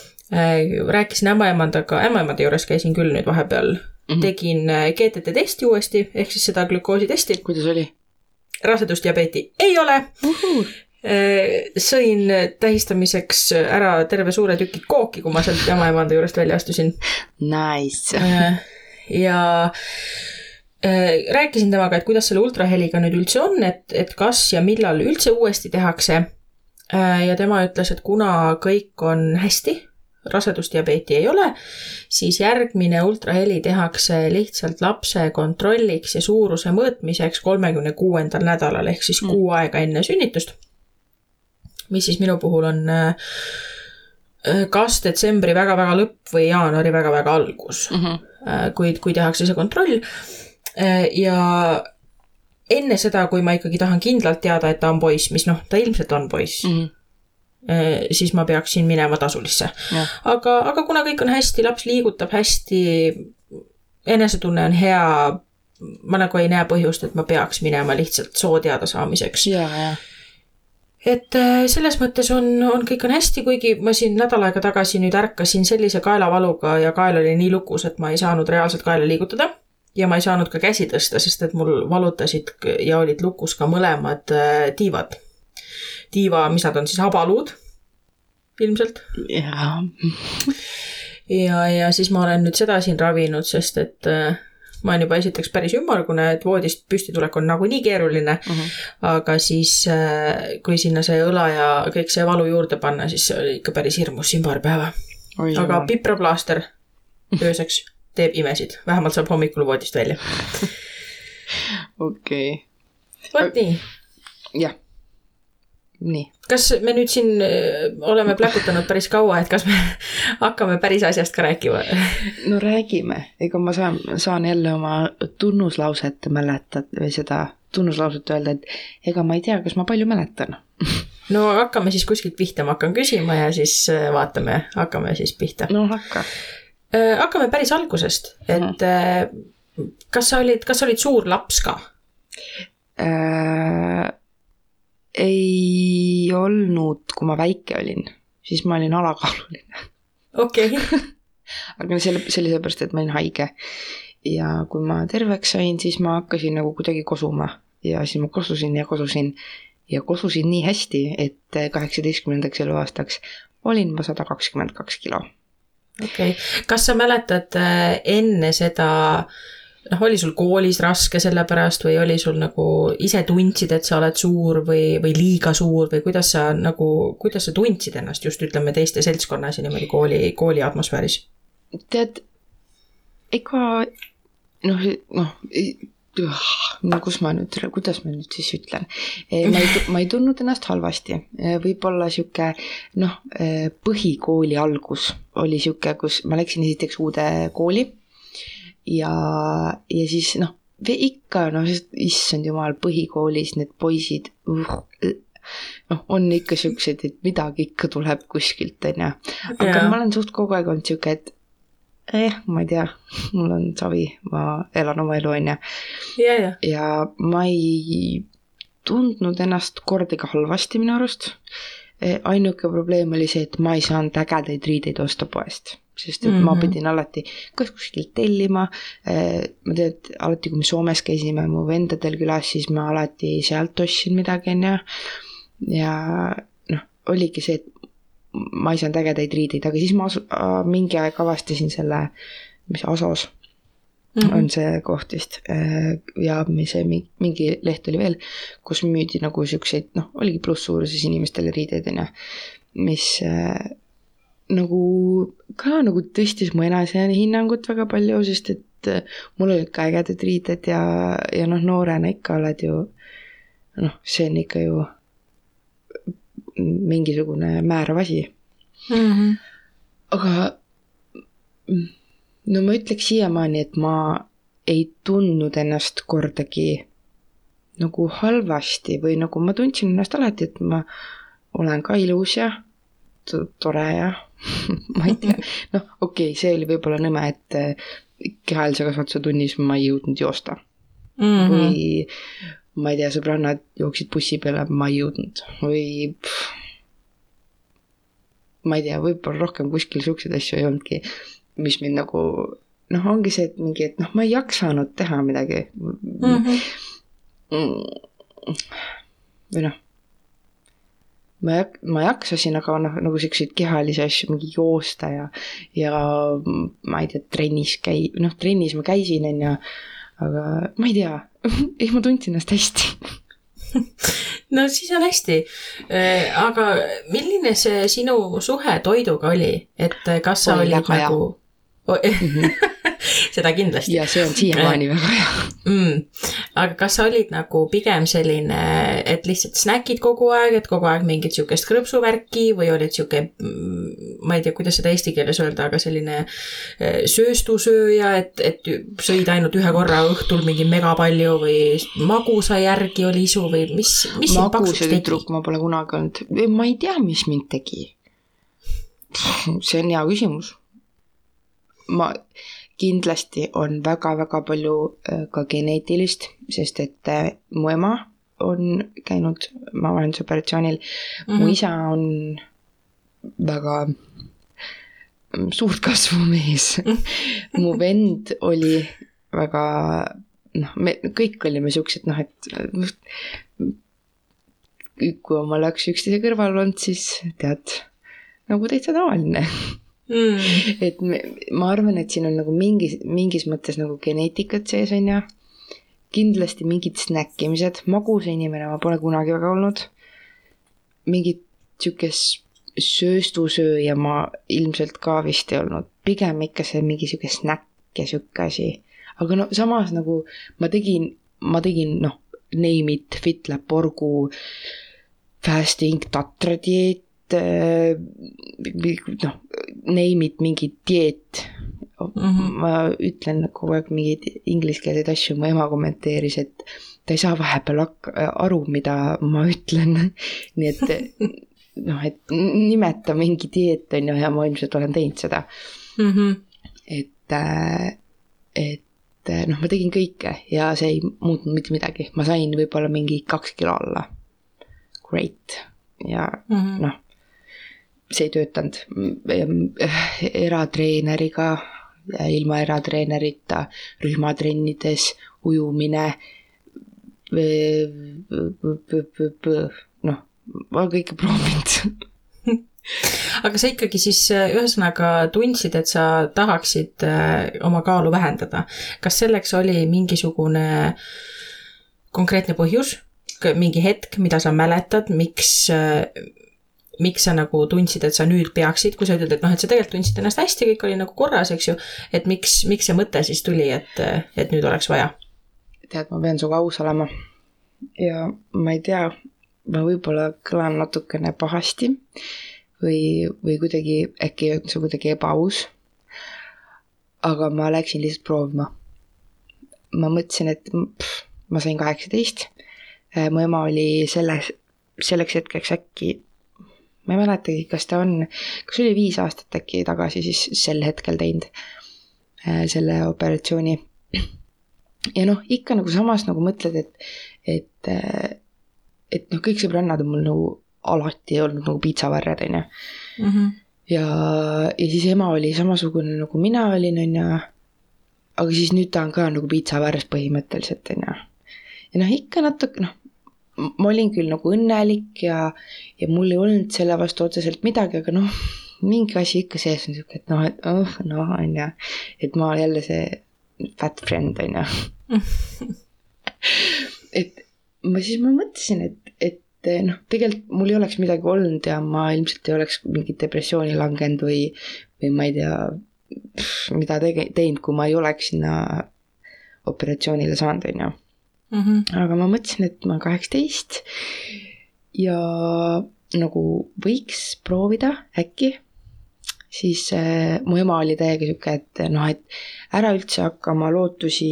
rääkisin ämmaemandaga, ämmaemanda juures käisin küll nüüd vahepeal mm, -hmm. tegin äh, GTT testi uuesti, ehk siis seda glükoositesti.
kuidas oli?
rasedusdiabeeti ei ole uh. -huh. sõin tähistamiseks ära terve suure tüki kooki, kui ma sealt ämmaemanda juurest välja astusin.
Nice.
ja rääkisin temaga, et kuidas selle ultraheliga nüüd üldse on, et, et kas ja millal üldse uuesti tehakse. ja tema ütles, et kuna kõik on hästi rasedusdiabeeti ei ole, siis järgmine ultraheli tehakse lihtsalt lapse kontrolliks ja suuruse mõõtmiseks kolmekümne kuuendal nädalal ehk siis mm. kuu aega enne sünnitust. mis siis minu puhul on äh, kas detsembri väga-väga lõpp või jaanuari väga-väga algus mm, -hmm. kui, kui tehakse see kontroll. Äh, ja enne seda, kui ma ikkagi tahan kindlalt teada, et ta on poiss, mis noh, ta ilmselt on poiss mm. -hmm Äh, siis ma peaksin minema tasulisse. aga, aga kuna kõik on hästi, laps liigutab hästi, enesetunne on hea, ma nagu ei näe põhjust, et ma peaks minema lihtsalt soo teadasaamiseks. et äh, selles mõttes on, on, kõik on hästi, kuigi ma siin nädal aega tagasi nüüd ärkasin sellise kaelavaluga ja kael oli nii lukus, et ma ei saanud reaalselt kaela liigutada ja ma ei saanud ka käsi tõsta, sest et mul valutasid ja olid lukus ka mõlemad äh, tiivad tiiva, mis nad on siis, habaluud ilmselt.
jaa.
ja, ja siis ma olen nüüd seda siin ravinud, sest et äh, ma olen juba esiteks päris ümmargune, et voodist püstitulek on nagunii keeruline uh. Mhm. -huh. aga siis, äh, kui sinna see õla ja kõik see valu juurde panna, siis see oli ikka päris hirmus siin paar päeva. aga pipraplaaster ööseks teeb imesid, vähemalt saab hommikul voodist välja.
okei.
vot nii.
jah nii.
kas me nüüd siin äh, oleme pläkutanud päris kaua, et kas me hakkame päris asjast ka rääkima?
no räägime, ega ma saan, saan jälle oma tunnuslauset mäletada või seda tunnuslauset öelda, et ega ma ei tea, kas ma palju mäletan
no hakkame siis kuskilt pihta, ma hakkan küsima ja siis äh, vaatame, hakkame siis pihta.
no hakka.
Äh, hakkame päris algusest, et mm. kas sa olid, kas sa olid suur laps ka
äh,? Ei olnud, kui ma väike olin, siis ma olin alakaaluline.
okei okay.
aga selle, see oli sellepärast, et ma olin haige. ja kui ma terveks sain, siis ma hakkasin nagu kuidagi kosuma ja siis ma kosusin ja kosusin ja kosusin nii hästi, et kaheksateistkümnendaks eluaastaks olin ma sada kakskümmend kaks kilo.
okei okay., kas sa mäletad äh, enne seda äh, noh, oli sul koolis raske selle pärast või oli sul nagu ise tundsid, et sa oled suur või, või liiga suur või kuidas sa nagu, kuidas sa tundsid ennast just ütleme teiste seltskonnas ja niimoodi kooli, kooli atmosfääris?
tead, ega noh, noh no kus ma nüüd, kuidas ma nüüd siis ütlen, ma ei, ma ei tundnud ennast halvasti, võib-olla sihuke noh, põhikooli algus oli sihuke, kus ma läksin esiteks uude kooli ja, ja siis noh, ikka noh, issand jumal, põhikoolis need poisid uh, noh, on ikka siuksed, et midagi ikka tuleb kuskilt, onju. aga ja. ma olen suht kogu aeg olnud sihuke, et eh, ma ei tea, mul on savi, ma elan oma elu, onju.
ja
ma ei tundnud ennast kordagi halvasti minu arust. Eh, ainuke probleem oli see, et ma ei saanud ägedaid riideid osta poest sest et mm -hmm. ma mhm. pidin alati kas kuskilt tellima. Eh, ma tean, et alati, kui me Soomes käisime mu vendadel külas, siis ma alati sealt ostsin midagi, onju. ja noh, oligi see, et ma ei saanud ägedaid riideid, aga siis ma asu, mingi aeg avastasin selle, mis Asos mm -hmm. on see koht vist äh, ja mis see mingi leht oli veel, kus müüdi nagu siukseid, noh, oligi plusssuuruses inimestele riideid onju, mis äh, nagu ka nagu tõstis mu enesehinnangut väga palju, sest et äh, mul olid ka ägedad riided ja, ja noh, noorena ikka oled ju noh, see on ikka ju mingisugune määrav asi mm. -hmm. aga no ma ütleks siiamaani, et ma ei tundnud ennast kordagi nagu halvasti või nagu ma tundsin ennast alati, et ma olen ka ilus ja tore ja ma ei tea, noh, okei okay,, see oli võib-olla nõme, et eh, kehalise kasvatuse tunnis ma ei jõudnud joosta mm. -hmm. või ma ei tea, sõbrannad jooksid bussi peale, ma ei jõudnud või pff, ma ei tea, võib-olla rohkem kuskil siukseid asju ei olnudki, mis mind nagu noh, ongi see, et mingi, et noh, ma ei jaksanud teha midagi mm. -hmm. või noh, ma jak-, ma jaksasin, aga noh, nagu siukseid kehalisi asju, mingi joosta ja, ja ma ei tea, trennis käi-, noh, trennis ma käisin, on ju, aga ma ei tea ei, ma tundsin ennast hästi
no siis on hästi. Äh, aga milline see sinu suhe toiduga oli, et kas sa olid nagu. -hmm seda kindlasti.
ja see on siiamaani väga hea
mm.. aga kas sa olid nagu pigem selline, et lihtsalt snäkid kogu aeg, et kogu aeg mingit sihukest krõpsuvärki või olid sihuke, mm, ma ei tea, kuidas seda eesti keeles öelda, aga selline eh, sööstusööja, et, et sõid ainult ühe korra õhtul mingi megapalju või magusa järgi oli isu või mis, mis sind
paksuks tegi? tüdruk ma pole kunagi olnud, ma ei tea, mis mind tegi. see on hea küsimus. ma kindlasti on väga-väga palju äh, ka geneetilist, sest et äh, mu ema on käinud maavahendusoperatsioonil mm, -hmm. mu mhm. isa on väga mm, suurt kasvu mees mu vend oli väga noh, me kõik olime siuksed noh, et kui oma oleks üksteise kõrval olnud, siis tead, nagu täitsa tavaline mm.. et me, ma arvan, et siin on nagu mingis, mingis mõttes nagu geneetikat sees, on ju. kindlasti mingid snäkkimised, magusa inimene ma pole kunagi väga olnud. mingit sihukest sööstusööja ma ilmselt ka vist ei olnud, pigem ikka see mingi sihuke snäkk ja sihuke asi. aga no samas nagu ma tegin, ma tegin noh, name it, FitLab, Porgu, fasting, tatra dieet, noh, name it mingi dieet mm. -hmm. ma ütlen kogu aeg mingeid ingliskeelseid asju, mu ema kommenteeris, et ta ei saa vahepeal hak-, aru, mida ma ütlen nii et noh, et nimeta mingi dieet on ju ja ma ilmselt olen teinud seda mm. -hmm. et, äh, et noh, ma tegin kõike ja see ei muutnud mitte midagi, ma sain võib-olla mingi kaks kilo alla. Great ja mm -hmm. noh see ei töötanud eratreeneriga, ilma eratreenerita, rühmatrennides, ujumine, noh, ma olen kõike proovinud
aga sa ikkagi siis ühesõnaga tundsid, et sa tahaksid äh, oma kaalu vähendada. kas selleks oli mingisugune konkreetne põhjus, mingi hetk, mida sa mäletad, miks, miks sa nagu tundsid, et sa nüüd peaksid, kui sa ütled, et noh, et sa tegelikult tundsid ennast hästi, kõik oli nagu korras, eks ju. et miks, miks see mõte siis tuli, et, et nüüd oleks vaja?
tead, ma pean sinuga aus olema. ja ma ei tea, ma võib-olla kõlan natukene pahasti või, või kuidagi, äkki on see kuidagi ebaaus. aga ma läksin lihtsalt proovima. ma mõtlesin, et pff, ma sain kaheksateist. mu ema oli selles, selleks hetkeks äkki, ma ei mäletagi, kas ta on, kas oli viis aastat äkki tagasi siis sel hetkel teinud äh, selle operatsiooni. ja noh, ikka nagu samas nagu mõtled, et, et, et noh, kõik sõbrannad on mul nagu alati olnud nagu piitsavarred, on ju. ja, ja siis ema oli samasugune nagu mina olin, on ju. aga siis nüüd ta on ka nagu piitsavarres põhimõtteliselt, on ju. ja noh, ikka natuke noh, ma olin küll nagu õnnelik ja, ja mul ei olnud selle vastu otseselt midagi, aga noh, mingi asi ikka sees on sihuke, et noh, et oh noh, on ju, et ma jälle see fat friend, on ju. et ma siis ma mõtlesin, et, et noh, tegelikult mul ei oleks midagi olnud ja ma ilmselt ei oleks mingit depressiooni langenud või, või ma ei tea, mida tege-, teinud, kui ma ei oleks sinna operatsioonile saanud, on ju. Aga ma mõtlesin, et ma olen kaheksateist ja nagu võiks proovida äkki, siis äh, mu ema oli täiega sihuke, et noh, et ära üldse hakka oma lootusi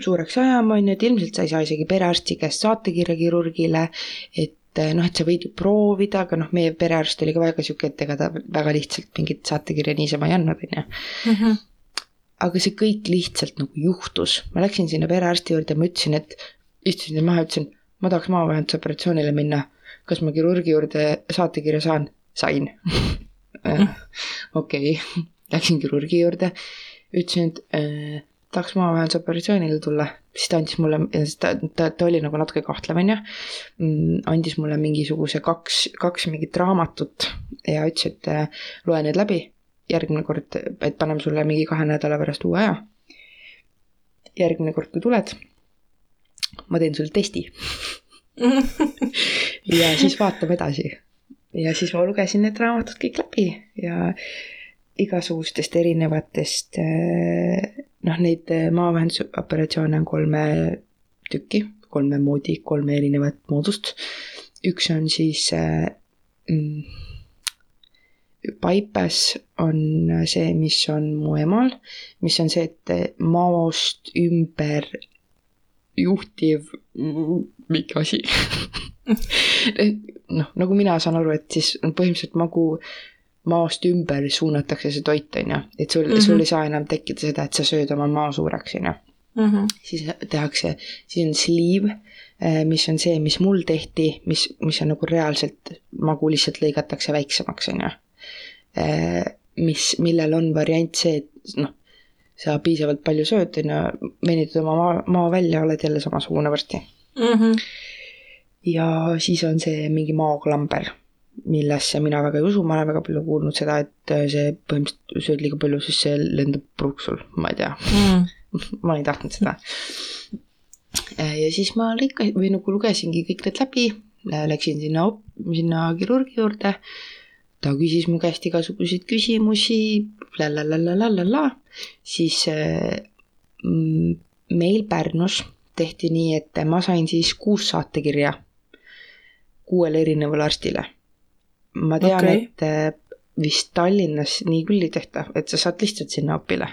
suureks ajama, on ju, et ilmselt sa ei saa isegi perearsti käest saatekirja kirurgile, et eh, noh, et sa võid ju proovida, aga noh, meie perearst oli ka väga sihuke, et ega ta väga lihtsalt mingit saatekirja niisama ei andnud, on ju. Aga see kõik lihtsalt nagu juhtus, ma läksin sinna perearsti juurde ja ma ütlesin, et istusin maha ütlesin, ma tahaks maavahendusoperatsioonile minna. kas ma kirurgi juurde saatekirja saan? sain. okei, läksin kirurgi juurde, ütlesin, et äh, tahaks maavahendusoperatsioonile tulla, siis ta andis mulle, ta, ta, ta oli nagu natuke kahtlev, on ju. andis mulle mingisuguse kaks, kaks mingit raamatut ja ütles, et äh, loe need läbi järgmine kord, et paneme sulle mingi kahe nädala pärast uue aja. järgmine kord, kui tuled, ma teen sulle testi ja siis vaatame edasi. ja siis ma lugesin need raamatud kõik läbi ja igasugustest erinevatest eh, noh, neid eh, maavahendusoperatsioone on kolme tükki, kolme moodi, kolme erinevat moodust. üks on siis äh, mm, Paipes on see, mis on mu emal, mis on see, et maost ümber juhtiv mingi asi. noh, nagu mina saan aru, et siis põhimõtteliselt magu maost ümber suunatakse see toit, on ju, et sul mm, -hmm. sul ei saa enam tekkida seda, et sa sööd oma mao suureks, on ju. siis tehakse, siis on sleeve, mis on see, mis mul tehti, mis, mis on nagu reaalselt magu lihtsalt lõigatakse väiksemaks, on ju. mis, millel on variant see, et noh, sa piisavalt palju sööd, on ju, venitad oma maa, maa välja, oled jälle samasugune varsti. ja siis on see mingi maoklamber, millesse mina väga ei usu, ma olen väga palju kuulnud seda, et see põhimõtteliselt sööd liiga palju, siis see lendab puruks sul, ma ei tea mm. ma ei tahtnud seda. ja siis ma lõikasin või nagu lugesingi kõik need läbi, läksin sinna, sinna kirurgi juurde. Ta küsis mu käest igasuguseid küsimusi, la-la-la-la-la-la-la, siis mm, meil Pärnus tehti nii, et ma sain siis kuus saatekirja kuuele erinevale arstile. ma tean okay., et vist Tallinnas nii küll ei tehta, et sa saad lihtsalt sinna apile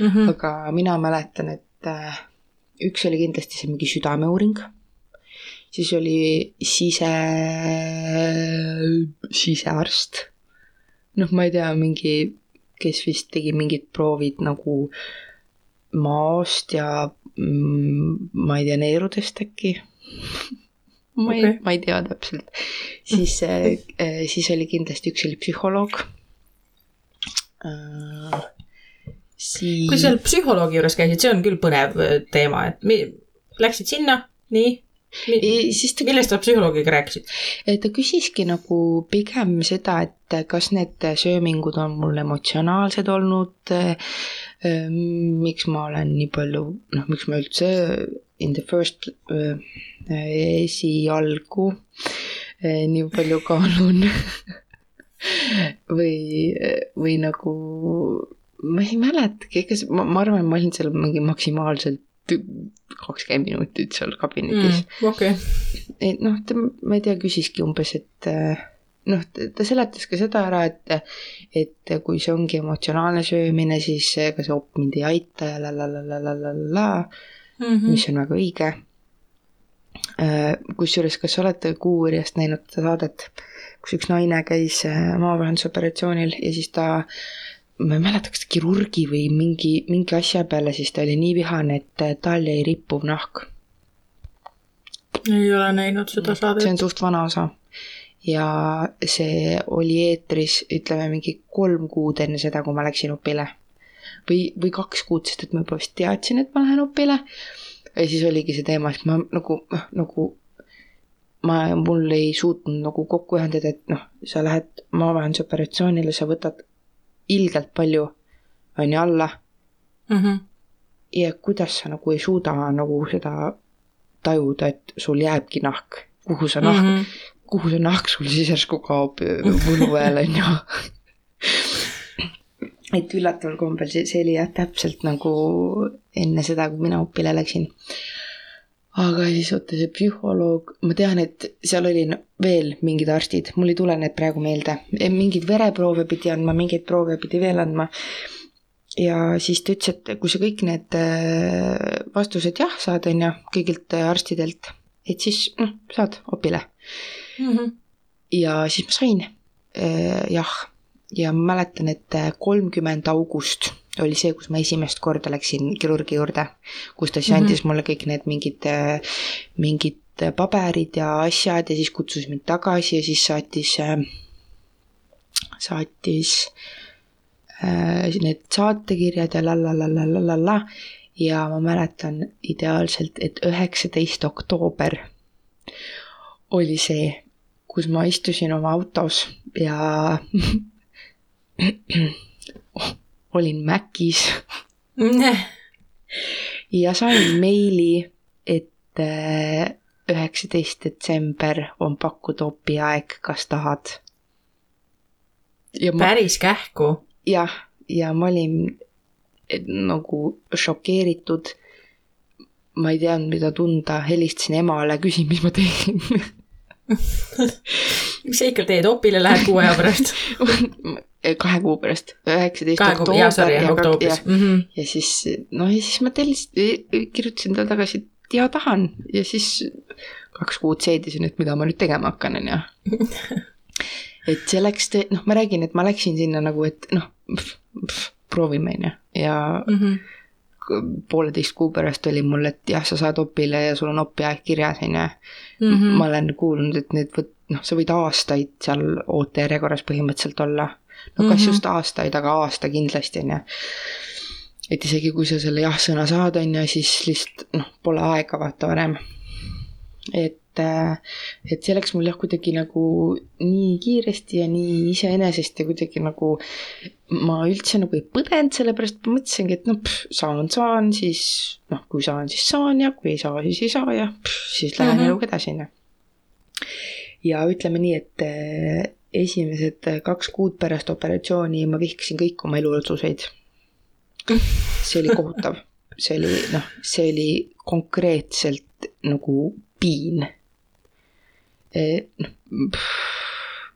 Mhm.
aga mina mäletan, et äh, üks oli kindlasti see mingi südameuuring, siis oli sise, sisearst. noh, ma ei tea, mingi, kes vist tegi mingid proovid nagu maost ja mm, ma ei tea, neerudest äkki. ma ei okay., ma ei tea täpselt. siis, siis oli kindlasti üks oli psühholoog. siis.
kui seal psühholoogi juures käisid, see on küll põnev äh, teema, et mi-, läksid sinna, nii mi,,
siis ta
millest sa psühholoogiga rääkisid?
ta küsiski nagu pigem seda, et kas need söömingud on mul emotsionaalsed olnud, miks ma olen nii palju, noh, miks ma üldse in the first äh, esialgu äh, nii palju kaalun või, või nagu ma ei mäletagi, see, ma, ma arvan, ma olin seal mingi maksimaalselt kakskümmend minutit seal kabinetis
mm,. Okay.
et noh, ta, ma ei tea, küsiski umbes, et äh, noh, ta seletas ka seda ära, et, et kui see ongi emotsionaalne söömine, siis ega see op mind ei aita ja la la la la la la la,
mhm.
mis on väga õige. Äh, kusjuures, kas olete Kuu uurjast näinud seda saadet, kus üks naine käis äh, maavahendusoperatsioonil ja siis ta ma ei mäleta, kas kirurgi või mingi, mingi asja peale, siis ta oli nii vihane, et äh, tal jäi rippuv nahk
ei ole näinud seda
see on
saadet.
suht vana osa. ja see oli eetris, ütleme mingi kolm kuud enne seda, kui ma läksin opile. või, või kaks kuud, sest et ma juba vist teadsin, et ma lähen opile. ja siis oligi see teema, et ma nagu, nagu ma, mul ei suutnud nagu kokku ühendada, et noh, sa lähed maavahendusoperatsioonile, sa võtad ilgelt palju, on ju, alla
Mhm.
ja kuidas sa nagu ei suuda nagu seda tajuda, et sul jääbki nahk, kuhu sa nahk mm. -hmm. kuhu see nahk sul siis järsku kaob võlu ajal on ju. et üllataval kombel see, see oli jah täpselt nagu enne seda, kui mina opile läksin. Aga siis oota, see psühholoog, ma tean, et seal oli veel mingid arstid, mul ei tule need praegu meelde, mingeid vereproove pidi andma, mingeid proove pidi veel andma ja siis ta ütles, et kui sa kõik need äh, vastused jah saad, on ju, kõigilt äh, arstidelt, et siis noh, saad opile.
Mhm.
ja siis ma sain äh, jah, ja ma mäletan, et kolmkümmend august oli see, kus ma esimest korda läksin kirurgi juurde, kus ta siis
Mhm.
andis mulle kõik need mingid, mingid paberid ja asjad ja siis kutsus mind tagasi ja siis saatis, saatis äh, need saatekirjad ja la la la la la la la ja ma mäletan ideaalselt, et üheksateist oktoober oli see, kus ma istusin oma autos ja olin Macis ja sain meili, et äh, üheksateist detsember on pakkuda opi aeg, kas tahad. ma,
päris kähku.
jah, ja ma olin nagu šokeeritud. ma ei teadnud, mida tunda, helistasin emale, küsin, mis ma teen
mis sa ikka teed, opile lähed kuu aja pärast?
kahe kuu pärast, üheksateist
kuu, jaa, sorry, oktoobris. Mhm.
ja siis noh, ja siis ma tellisin, kirjutasin talle tagasi, et jaa, tahan ja siis kaks kuud seedisin, et mida ma nüüd tegema hakkan, on ju. et see läks, noh, ma räägin, et ma läksin sinna nagu, et noh, proovime, on ju, ja
Mhm.
pooleteist kuu pärast oli mul, et jah, sa saad opile ja sul on opiaeg kirjas, on ju.
Mhm.
ma olen kuulnud, et need võt-, noh, sa võid aastaid seal ootejärjekorras põhimõtteliselt olla. No kas
Mhm.
just aastaid, aga aasta kindlasti on ju. et isegi kui sa selle jah-sõna saad, on ju, siis lihtsalt noh, pole aega vaata varem. et, et see läks mul jah, kuidagi nagu nii kiiresti ja nii iseenesest ja kuidagi nagu ma üldse nagu ei põdenud, sellepärast ma mõtlesingi, et noh, saan, saan, siis noh, kui saan, siis saan ja kui ei saa, siis ei saa ja pff, siis lähen
Mhm.
mm -hmm. eluga edasi, on ju. ja ütleme nii, et esimesed kaks kuud pärast operatsiooni ma vihkasin kõik oma eluotsuseid. see oli kohutav, see oli noh, see oli konkreetselt nagu piin. noh,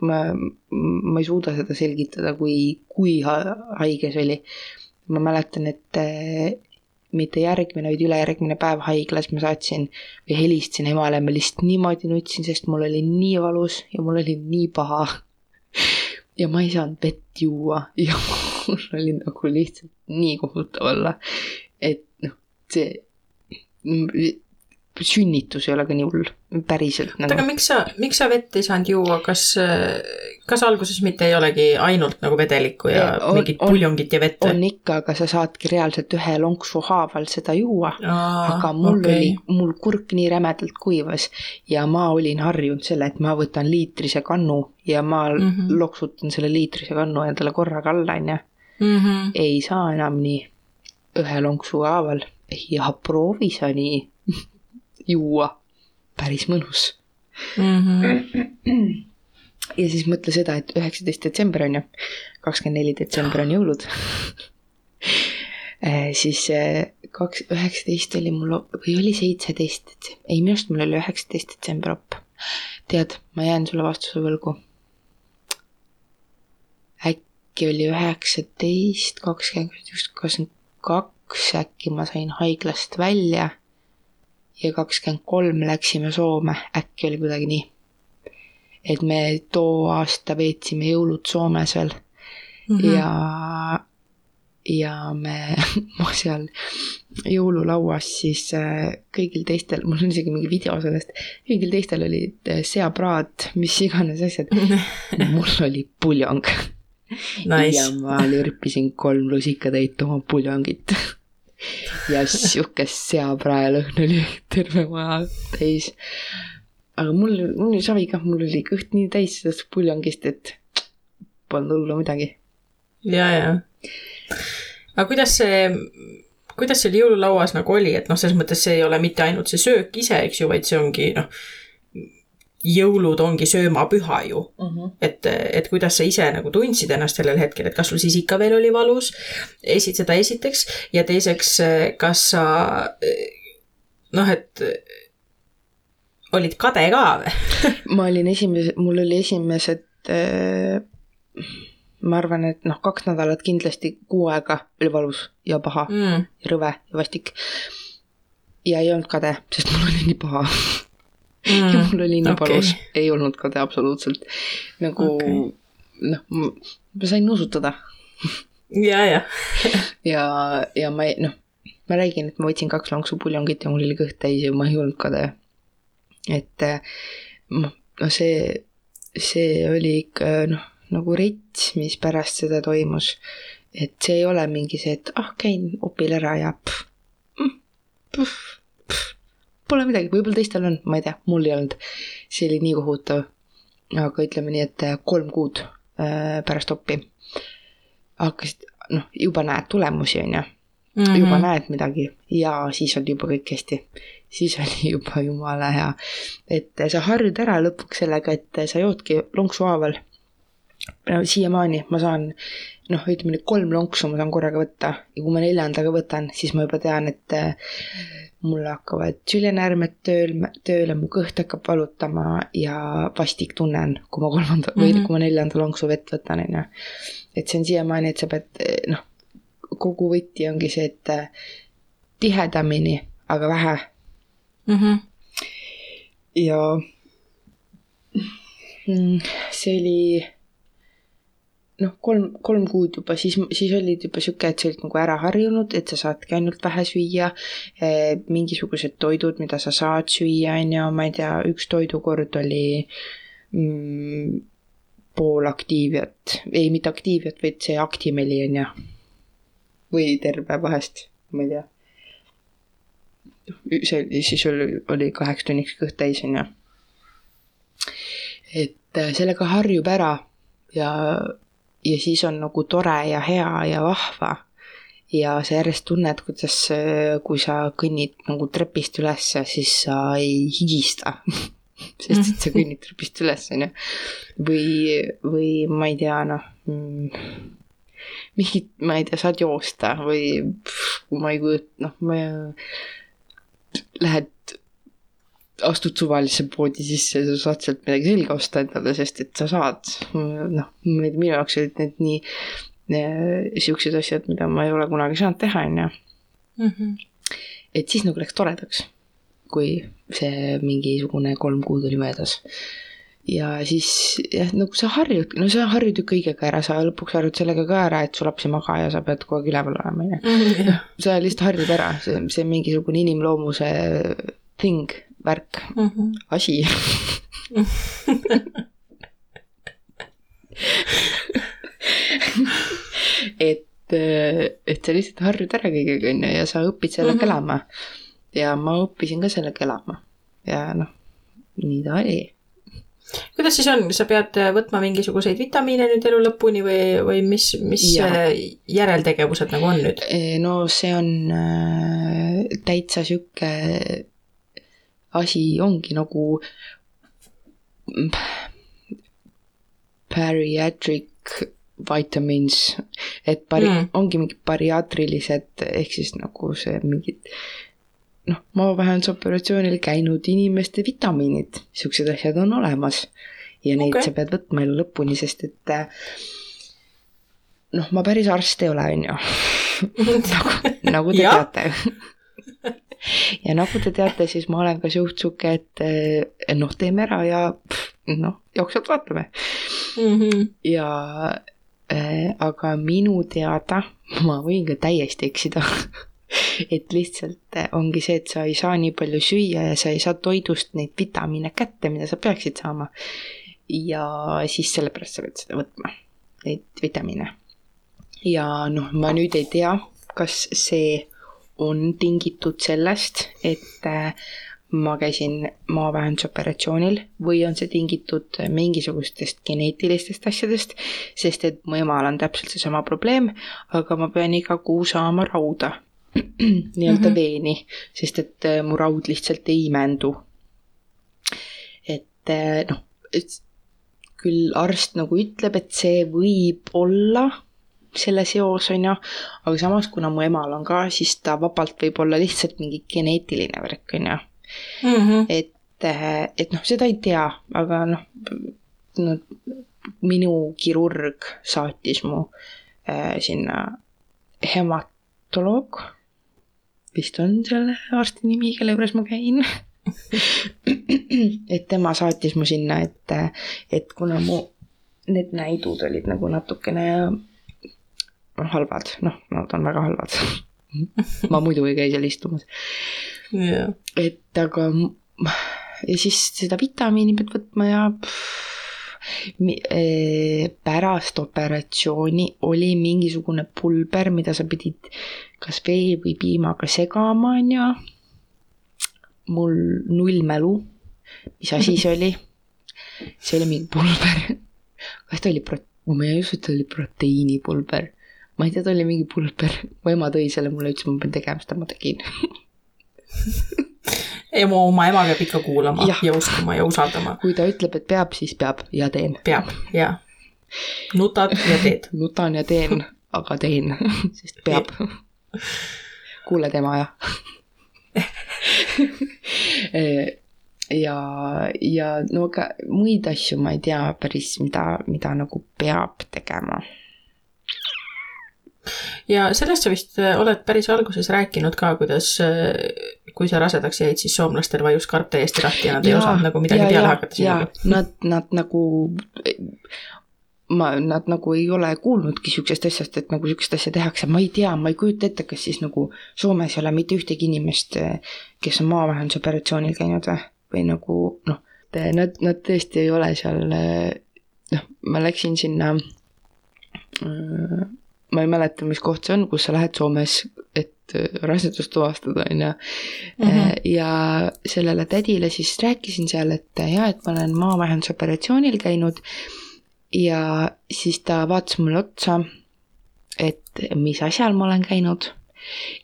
ma, ma ei suuda seda selgitada, kui, kui ha- haige see oli. ma mäletan, et eh, mitte järgmine, vaid ülejärgmine päev haiglas ma saatsin või helistasin emale, ma lihtsalt niimoodi nutsin, sest mul oli nii valus ja mul oli nii paha. ja ma ei saanud vett juua ja mul oli nagu lihtsalt nii kohutav olla. et noh, see sünnitus ei ole ka nii hull, päriselt
oota, aga
nagu.
miks sa, miks sa vett ei saanud juua, kas, kas alguses mitte ei olegi ainult nagu vedelikku ja
On-
mingit
on-
puljongit ja vett
on ikka, aga sa saadki reaalselt ühe lonksu haaval seda juua. Aga mul okay. oli, mul kurk nii rämedalt kuivas ja ma olin harjunud selle, et ma võtan liitrise kannu ja ma mm. -hmm. loksutan selle liitrise kannu endale korraga alla, onju.
Mhm.
ei saa enam nii ühe lonksu haaval ja proovi sa nii juua, päris mõnus.
Mhm.
ja siis mõtle seda, et üheksateist detsember on ju, kakskümmend neli detsember on jõulud. siis eh, kaks, üheksateist oli mul või oli seitseteist, ei minu arust mul oli üheksateist detsember op. tead, ma jään sulle vastuse võlgu. äkki oli üheksateist, kakskümmend kakskümmend kaks, äkki ma sain haiglast välja ja kakskümmend kolm läksime Soome, äkki oli kuidagi nii. et me too aasta veetsime jõulud Soomes veel mm. ja, ja me, ma seal jõululauas siis äh, kõigil teistel, mul on isegi mingi video sellest, kõigil teistel olid äh, seapraad, mis iganes asjad, mul oli puljong ja
Nice,
ma lürpisin kolm lusikatäit oma puljongit. ja siukest seapraelõhn oli terve maja täis. aga mul, mul oli savi kah, mul oli kõht nii täis sellest puljongist, et polnud hullu midagi.
ja, ja. aga kuidas see, kuidas seal jõululauas nagu oli, et noh, selles mõttes see ei ole mitte ainult see söök ise, eks ju, vaid see ongi noh, jõulud ongi söömapüha ju
Mm -hmm.
et, et kuidas sa ise nagu tundsid ennast sellel hetkel, et kas sul siis ikka veel oli valus, esi-, seda esiteks ja teiseks, kas sa noh, et olid kade ka või?
ma olin esimese, mul oli esimesed äh, ma arvan, et noh, kaks nädalat kindlasti kuu aega oli valus ja paha mm. Ja rõve ja vastik. ja ei olnud kade, sest mul oli nii paha mm. ja mul oli nii okay. valus, ei olnud kade absoluutselt. nagu okay. noh, ma sain nuusutada
ja, ja,
ja, ja ma ei noh, ma räägin, et ma võtsin kaks lonksu puljongit ja mul oli kõht täis ja ma ei olnud kade. et noh, no see, see oli ikka noh, nagu rets, mis pärast seda toimus. et see ei ole mingi see, et ah, käin opil ära ja pff, mm, pff, pff, pole midagi, võib-olla teistel on, ma ei tea, mul ei olnud. see oli nii kohutav. aga ütleme nii, et eh, kolm kuud äh, pärast opi hakkasid, noh, juba näed tulemusi, on ju juba näed midagi ja siis oli juba kõik hästi. siis oli juba jumala hea. et sa harjud ära lõpuks sellega, et sa joodki lonksu haaval. no siiamaani ma saan, noh, ütleme nüüd kolm lonksu ma saan korraga võtta ja kui ma neljandaga võtan, siis ma juba tean, et äh, mul hakkavad sülenäärmed tööl, tööle, mu kõht hakkab valutama ja vastik tunnen, kui ma kolmanda mm -hmm. või
Mhm.
kui ma neljanda lonksu vett võtan, on ju. et see on siiamaani, et sa pead noh, kogu võti ongi see, et äh, tihedamini, aga vähe
Mhm.
ja mm, see oli noh, kolm, kolm kuud juba, siis, siis olid juba sihuke, et sa olid nagu ära harjunud, et sa saadki ainult vähe süüa eh,. mingisugused toidud, mida sa saad süüa, on ju, ma ei tea, üks toidukord oli mm, pool aktiiviat, ei mitte aktiiviat, vaid see Actimeli on ju. või terve vahest, ma ei tea. see oli, siis oli, oli kaheks tunniks kõht täis, on ju. et äh, sellega harjub ära ja, ja siis on nagu tore ja hea ja vahva. ja sa järjest tunned, kuidas, kui sa kõnnid nagu trepist ülesse, siis sa ei higista. sest et sa kõnnid trepist üles, on ju. või, või ma ei tea, noh mm, mingit, ma ei tea, saad joosta või pff, ma ei kujuta, noh, ma ei lähed, astud suvalisse poodi sisse ja sa saad sealt midagi selga osta endale, sest et sa saad. noh, minu jaoks olid need nii äh, siuksed asjad, mida ma ei ole kunagi saanud teha, on ju.
Mhm.
et siis nagu läks toredaks, kui see mingisugune kolm kuud oli möödas. ja siis jah, nagu sa harjud, no sa harjud ju kõigega ära, sa lõpuks harjud sellega ka ära, et su laps ei maga ja sa pead kogu aeg üleval olema, on ju
jah,
sa lihtsalt harjud ära, see, see mingisugune inimloomuse thing, värk,
Mhm.
asi. et, et sa lihtsalt harjud ära kõigega, on ju, ja sa õpid sellega
Mhm.
elama. ja ma õppisin ka sellega elama ja noh, nii ta oli.
kuidas siis on, sa pead võtma mingisuguseid vitamiine nüüd elu lõpuni või, või mis, mis
Jaa.
äh, järeltegevused nagu on nüüd?
no see on äh, täitsa sihuke asi ongi nagu bariatric vitamins, et pari-
Mm.
mm., ongi mingid bariaatrilised ehk siis nagu see mingid noh, maavähendusoperatsioonil käinud inimeste vitamiinid, siuksed asjad on olemas. ja neid okay. sa pead võtma elu lõpuni, sest et äh, noh, ma päris arst ei ole, on ju. nagu, nagu te teate. Ja nagu te teate, siis ma olen ka suht sihuke, et eh, noh, teeme ära ja noh, jooksvalt vaatame.
Mhm.
ja äh, aga minu teada, ma võin ka täiesti eksida, et lihtsalt äh, ongi see, et sa ei saa nii palju süüa ja sa ei saa toidust neid vitamiine kätte, mida sa peaksid saama. ja siis sellepärast sa pead seda võtma, neid vitamiine. ja noh, ma nüüd ei tea, kas see on tingitud sellest, et äh, ma käisin maavähendusoperatsioonil või on see tingitud mingisugustest geneetilistest asjadest, sest et mu emal on täpselt seesama probleem, aga ma pean iga kuu saama rauda, nii-öelda mm -hmm. veeni, sest et äh, mu raud lihtsalt ei imendu. et äh, noh, küll arst nagu ütleb, et see võib olla selle seos on ju, aga samas, kuna mu emal on ka, siis ta vabalt võib olla lihtsalt mingi geneetiline värk on ju
Mhm.
et, et noh, seda ei tea, aga noh no,, minu kirurg saatis mu äh, sinna hematoloog, vist on selle arsti nimi, kelle juures ma käin. et tema saatis mu sinna, et, et kuna mu need näidud olid nagu natukene halvad, noh, nad on väga halvad. ma muidu ei käi seal istumas
jah.
et aga ja siis seda vitamiini pead võtma ja eh, pärast operatsiooni oli mingisugune pulber, mida sa pidid kas vee või piimaga segama, on ju. mul null mälu, mis asi see oli? see oli mingi pulber. kas ta oli pro-, ma ei usu, et ta oli proteiinipulber. Ma ei tea, ta oli mingi pulber, mu ema tõi selle mulle, ütles, ma pean tegema seda, ma tegin
ei, mu oma ema peab ikka kuulama
Jah.
ja uskuma ja usaldama.
kui ta ütleb, et peab, siis peab ja teen.
peab, jaa. nutad ja teed.
nutan ja teen, aga teen, sest peab. kuule tema jah. ja, ja no aga muid asju ma ei tea päris, mida, mida nagu peab tegema.
Ja sellest sa vist äh, oled päris alguses rääkinud ka, kuidas äh, kui sa rasedaks jäid, siis soomlastel vajus karp täiesti lahti ja nad ei osanud nagu midagi peale hakata
ja
sinuga.
nad, nad nagu ma, nad nagu ei ole kuulnudki siuksest asjast, et nagu siukest asja tehakse, ma ei tea, ma ei kujuta ette, kas siis nagu Soomes ei ole mitte ühtegi inimest, kes on maavähendusoperatsioonil käinud või, või nagu noh, nad, nad tõesti ei ole seal, noh, ma läksin sinna, ma ei mäleta, mis koht see on, kus sa lähed Soomes, et rasedust tuvastada, on ju.
Mhm.
ja sellele tädile siis rääkisin seal, et jaa, et ma olen maavähendusoperatsioonil käinud ja siis ta vaatas mulle otsa, et mis asjal ma olen käinud.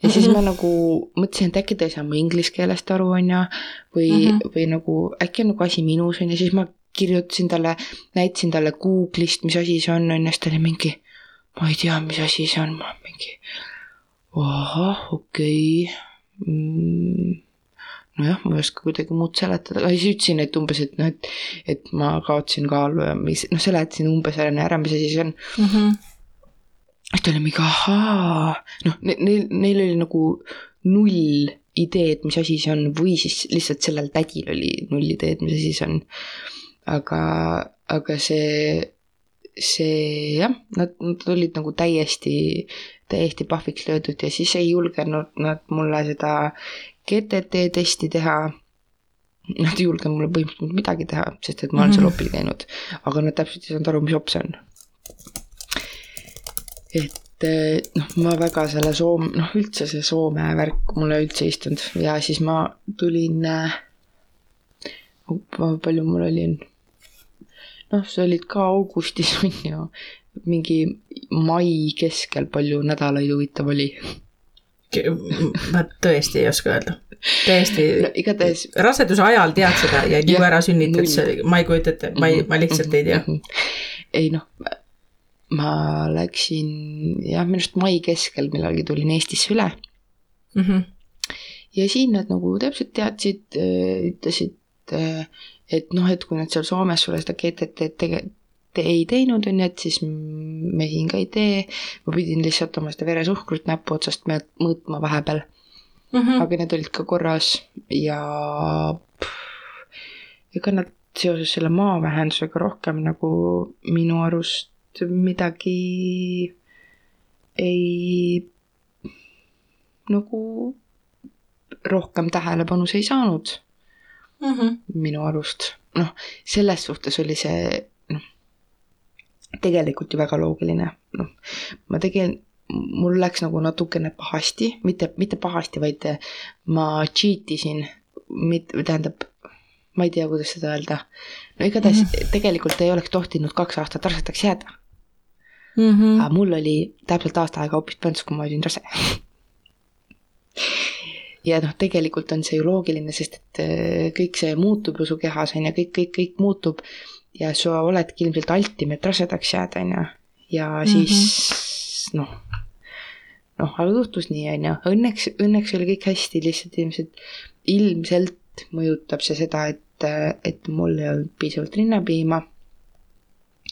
ja siis ma nagu mõtlesin, et äkki ta ei saa mu inglise keelest aru, on ju, või mm,
Mhm.
-hmm. või nagu äkki on nagu asi minus, on ju, siis ma kirjutasin talle, näitasin talle Google'ist, mis asi see on, on ju, siis ta oli mingi, ma ei tea, mis asi see on, ma mingi, ahah, okei okay. mm,. nojah, ma ei oska kuidagi muud seletada, aga siis ütlesin, et umbes, et noh, et, et ma kaotasin kaalu ja mis, noh, seletasin umbes ära, mis asi see on.
Mhm.
siis ta oli mingi ahaa, noh, neil, neil oli nagu null ideed, mis asi see on või siis lihtsalt sellel tädil oli null ideed, mis asi see on. aga, aga see, see jah, nad, nad olid nagu täiesti, täiesti pahviks löödud ja siis ei julgenud nad mulle seda GTT testi teha. Nad ei julgenud mulle põhimõtteliselt midagi teha, sest et ma olen seal
Mhm.
opil käinud, aga nad täpselt ei saanud aru, mis op see on et eh, noh, ma väga selle Soome, noh üldse see Soome värk mulle üldse ei istunud ja siis ma tulin äh,. palju mul oli? noh, sa olid ka augustis on ju, mingi mai keskel, palju nädalaid huvitav oli.
ma tõesti ei oska öelda. täiesti
no igatahes.
raseduse ajal tead seda ja nii kui ära sünnitad, ma ei kujuta ette, ma ei, ma lihtsalt ei tea.
ei noh, ma läksin jah, minu arust mai keskel millalgi tulin Eestisse üle
mm. -hmm.
ja siin nad nagu täpselt teadsid, ütlesid, äh, et noh, et kui nad seal Soomes sulle seda GTT tege-, te ei teinud, on ju, et siis me siin ka ei tee. ma pidin lihtsalt oma seda veresuhkrut näpu otsast mõõtma vahepeal
Mm -hmm.
aga need olid ka korras ja pff, ega nad seoses selle maavähendusega rohkem nagu minu arust midagi ei nagu rohkem tähelepanu see ei saanud
Mm -hmm.
minu arust. noh, selles suhtes oli see noh, tegelikult ju väga loogiline, noh, ma tegin, mul läks nagu natukene pahasti, mitte, mitte pahasti, vaid ma cheat isin, mitte, tähendab, ma ei tea, kuidas seda öelda. no igatahes mm -hmm. tegelikult ei oleks tohtinud kaks aastat rasedaks jääda
Mm -hmm.
aga mul oli täpselt aasta aega hoopis pönts, kui ma olin rase ja noh, tegelikult on see ju loogiline, sest et äh, kõik see muutub ju su kehas, on ju, kõik, kõik, kõik muutub ja sa oledki ilmselt altim, et rasedaks jääda, on ju. ja siis mm -hmm. noh, noh, aga juhtus nii, on ju, õnneks, õnneks oli kõik hästi, lihtsalt ilmselt, ilmselt mõjutab see seda, et, et mul ei olnud piisavalt rinnapiima.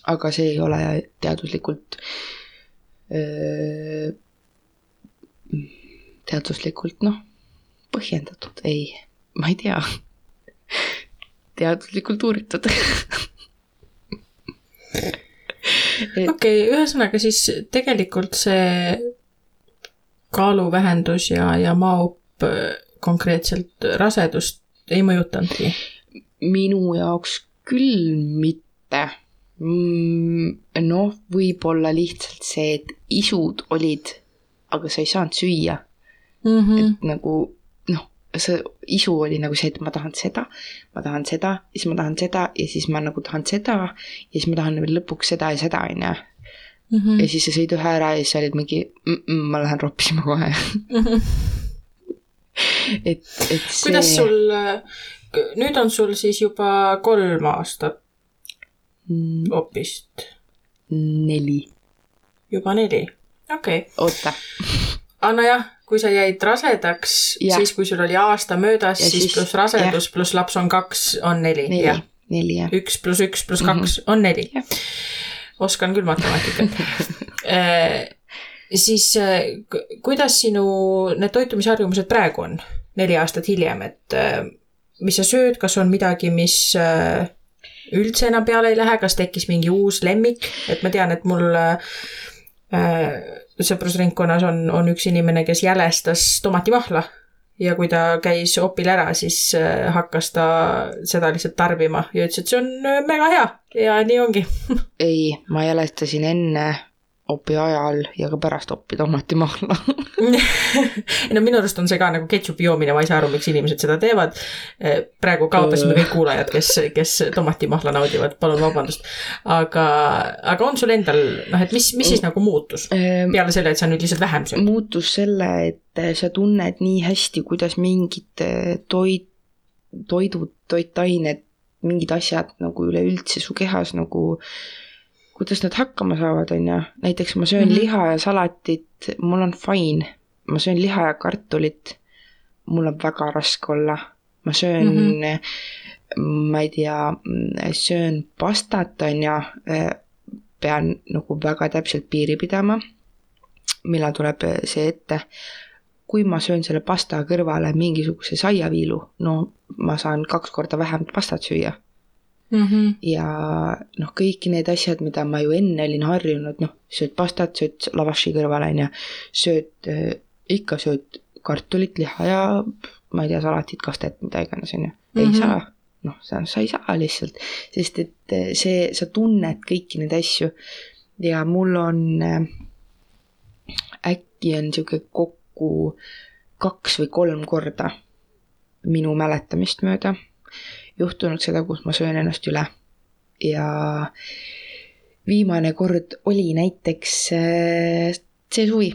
aga see ei ole teaduslikult öö, teaduslikult noh, põhjendatud, ei, ma ei tea. teaduslikult uuritud
okei okay,, ühesõnaga siis tegelikult see kaaluvähendus ja, ja maaupp äh, konkreetselt rasedust ei mõjutanudki?
minu jaoks küll mitte. noh, võib-olla lihtsalt see, et isud olid, aga sa ei saanud süüa
mm. -hmm.
et nagu see isu oli nagu see, et ma tahan seda, ma tahan seda, siis ma tahan seda ja siis ma nagu tahan seda ja siis ma tahan veel lõpuks seda ja seda, on ju.
Mm
ja siis sa sõid ühe ära ja siis sa olid mingi mm, -mm, ma lähen roppisima kohe
-hmm.
et, et see.
kuidas sul, nüüd on sul siis juba kolm aastat
Mm,
opist,
neli,
juba neli, okei okay.
oota,
aga nojah, kui sa jäid rasedaks, siis kui sul oli aasta möödas,
Ja
siis
siis-
pluss rasedus pluss laps on kaks, on neli,
neli
jah.
neli jah.
üks pluss üks pluss kaks on neli. Oskan küll matemaatikat. Siis äh, ku- kuidas sinu need toitumisharjumused praegu on, neli aastat hiljem, et äh, mis sa sööd, kas on midagi, mis äh, üldse enam peale ei lähe, kas tekkis mingi uus lemmik, et ma tean, et mul äh, sõprusringkonnas on, on üks inimene, kes jälestas tomatimahla ja kui ta käis opil ära, siis äh, hakkas ta seda lihtsalt tarbima ja ütles, et see on äh, mega hea ja nii ongi.
ei, ma jälestasin enne opi ajal ja ka pärast oppi tomatimahla
no minu arust on see ka nagu ketšupi joomine, ma ei saa aru, miks inimesed seda teevad. praegu kaotasime kõik kuulajad, kes, kes tomatimahla naudivad, palun vabandust. aga, aga on sul endal noh, et mis, mis siis nagu muutus peale selle, et sa nüüd lihtsalt vähem sööd?
muutus selle, et sa tunned nii hästi, kuidas mingid eh, toit, toidud, toitained, mingid asjad nagu üleüldse su kehas nagu kuidas nad hakkama saavad, on ju, näiteks ma söön mm. -hmm. liha ja salatit, mul on fine, ma söön liha ja kartulit, mul on väga raske olla, ma söön mm,
Mhm.
-hmm. ma ei tea, söön pastat, on ju, pean nagu väga täpselt piiri pidama, millal tuleb see ette. kui ma söön selle pasta kõrvale mingisuguse saiaviilu, no ma saan kaks korda vähem pastat süüa
Mm -hmm.
ja noh, kõik need asjad, mida ma ju enne olin harjunud, noh, sööd pastat, sööd lavaši kõrvale, on ju, sööd äh,, ikka sööd kartulit, liha ja ma ei tea, salatit, kastet, mida iganes, on ju, ei
Mhm.
saa. noh, sa, sa ei saa lihtsalt, sest et äh, see, sa tunned kõiki neid asju ja mul on äh, äkki on niisugune kokku kaks või kolm korda minu mäletamist mööda juhtunud seda, kus ma söön ennast üle. ja viimane kord oli näiteks äh, see suvi.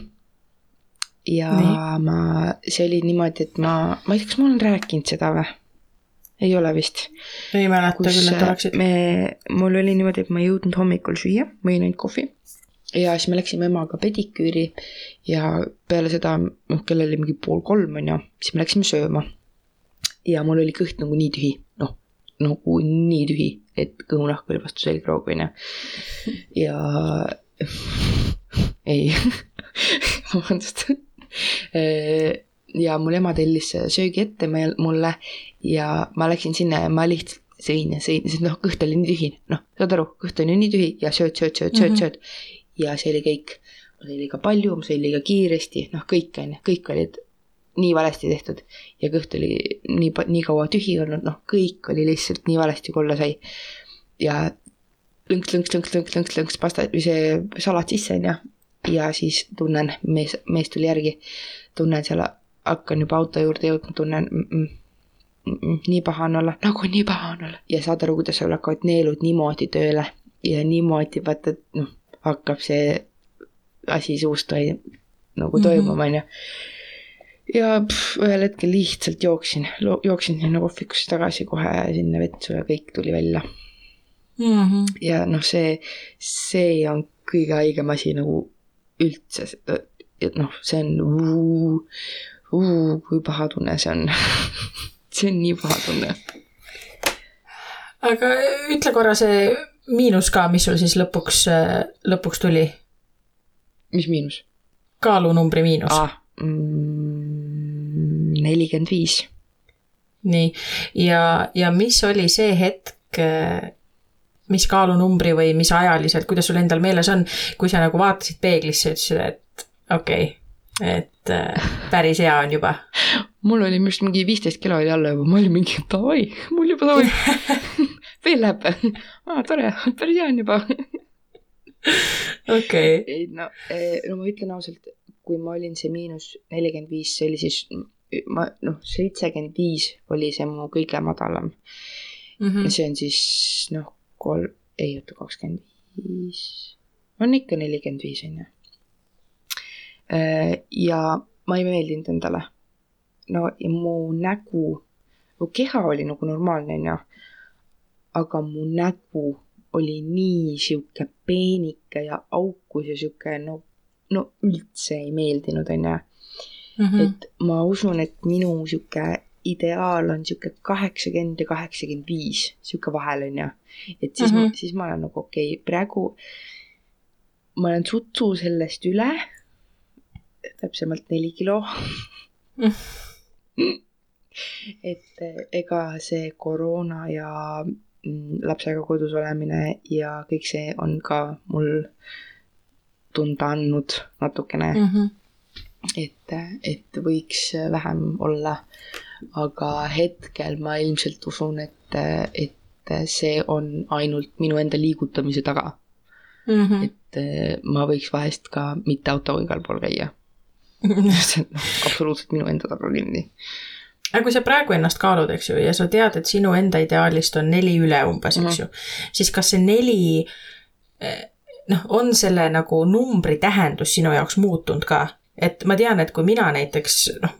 ja
Nii.
Ma, see oli niimoodi, et ma, ma ei tea, kas ma olen rääkinud seda või? ei ole vist.
ei mäleta küll, et
äh,
oleksid.
me, mul oli niimoodi, et ma ei jõudnud hommikul süüa, ma jõin ainult kohvi. ja siis me läksime emaga pediküüri ja peale seda, noh, kell oli mingi pool kolm, on ju, siis me läksime sööma. ja mul oli kõht nagu nii tühi, nagu nii tühi, et kõhunahk oli vastu selgroogu, on ju. ja ei vabandust ja mul ema tellis söögi ette meil, mulle ja ma läksin sinna ja ma lihtsalt sõin ja sõin, sest noh, kõht oli nii tühi, noh, saad aru, kõht on ju nii tühi ja sööd, sööd, sööd, sööd mm, -hmm. sööd. ja see oli kõik, ma sõin liiga palju, ma sõin liiga kiiresti, noh, kõik on ju, kõik olid nii valesti tehtud ja kõht oli nii, nii kaua tühi olnud, noh, kõik oli lihtsalt nii valesti, kui olla sai. ja lõnks, lõnks, lõnks, lõnks, lõnks, lõnks pasta või see salat sisse, on ju. ja siis tunnen, mees, mees tuli järgi, tunnen seal, hakkan juba auto juurde jõudma, tunnen mm, -mm, nii paha on olla, nagu nii paha on olla. ja saad aru, kuidas sul hakkavad neelud niimoodi tööle ja niimoodi vaata, et noh, hakkab see asi suust toi, nagu mhm. toimuma, on ju. Ja pff, ühel hetkel lihtsalt jooksin, jooksin sinna kohvikusse tagasi kohe sinna vetsu ja kõik tuli välja mm. -hmm. ja noh, see, see on kõige haigem asi nagu üldse, et noh, see on, kui paha tunne see on see on nii paha tunne.
aga ütle korra see miinus ka, mis sul siis lõpuks, lõpuks tuli?
mis miinus?
kaalunumbri miinus
ah,. Mm, nelikümmend mm, viis.
nii, ja, ja mis oli see hetk, mis kaalunumbri või mis ajaliselt, kuidas sul endal meeles on, kui sa nagu vaatasid peeglisse ja ütlesid, et okei okay,, et äh, päris hea on juba.
mul oli arust mingi viisteist kilo oli alla juba, ma olin mingi davai, mul juba davai veel läheb ah,, tore, päris hea on juba
okei.
ei no, eh, no ma ütlen ausalt, kui ma olin see miinus nelikümmend viis, see oli siis ma noh, seitsekümmend viis oli see mu kõige madalam mm. -hmm. see on siis noh, kolm, ei oota, kakskümmend viis, on ikka nelikümmend viis on ju Äh, ja ma ei meeldinud endale. no ja mu nägu, mu keha oli nagu normaalne, onju. aga mu nägu oli nii sihuke peenike ja aukus ja sihuke no, no üldse ei meeldinud, onju. Mhm. et ma usun, et minu sihuke ideaal on sihuke kaheksakümmend ja kaheksakümmend viis, sihuke vahel onju. et siis mm, -hmm. siis ma olen nagu okei okay,, praegu ma olen sutsu sellest üle täpsemalt neli kilo et eh, ega see koroona ja mm, lapsega kodus olemine ja kõik see on ka mul tunda andnud natukene mm. -hmm. et, et võiks vähem olla. aga hetkel ma ilmselt usun, et, et see on ainult minu enda liigutamise taga mm. -hmm. et ma võiks vahest ka mitte autoga igal pool käia see on absoluutselt minu enda taga kinni.
aga kui sa praegu ennast kaalud, eks ju, ja sa tead, et sinu enda ideaalist on neli üle umbes, eks -hmm. ju, siis kas see neli noh, on selle nagu numbri tähendus sinu jaoks muutunud ka? et ma tean, et kui mina näiteks noh,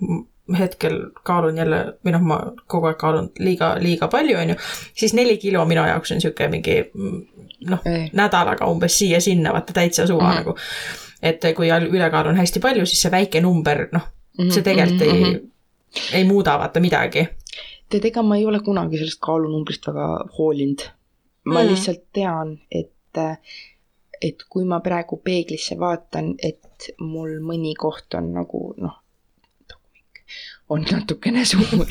hetkel kaalun jälle või noh, ma kogu aeg kaalun liiga, liiga palju, on ju, siis neli kilo minu jaoks on niisugune mingi noh, nädalaga umbes siia-sinna, vaata täitsa suva mm -hmm. nagu et kui ülekaalu on hästi palju, siis see väike number, noh, see tegelikult mm -hmm. ei, mhm. ei muuda vaata midagi.
tead, ega ma ei ole kunagi sellest kaalunumbrist väga hoolinud. ma mm. lihtsalt tean, et, et kui ma praegu peeglisse vaatan, et mul mõni koht on nagu noh, on natukene suur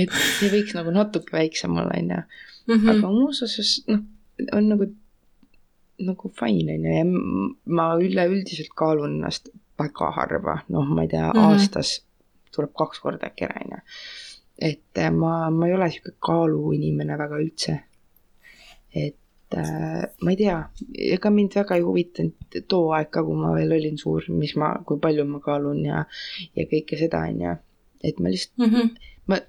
et see võiks nagu natuke väiksem olla, on ju. Mhm. aga muus osas noh, on nagu nagu fine on ju ja ma üleüldiselt kaalun ennast väga harva, noh, ma ei tea mm, -hmm. aastas tuleb kaks korda äkki ära, on ju. et äh, ma, ma ei ole sihuke kaaluinimene väga üldse. et äh, ma ei tea, ega mind väga ei huvitanud too aeg ka, kui ma veel olin suur, mis ma, kui palju ma kaalun ja, ja kõike seda, on ju. et ma lihtsalt mm, -hmm. ma,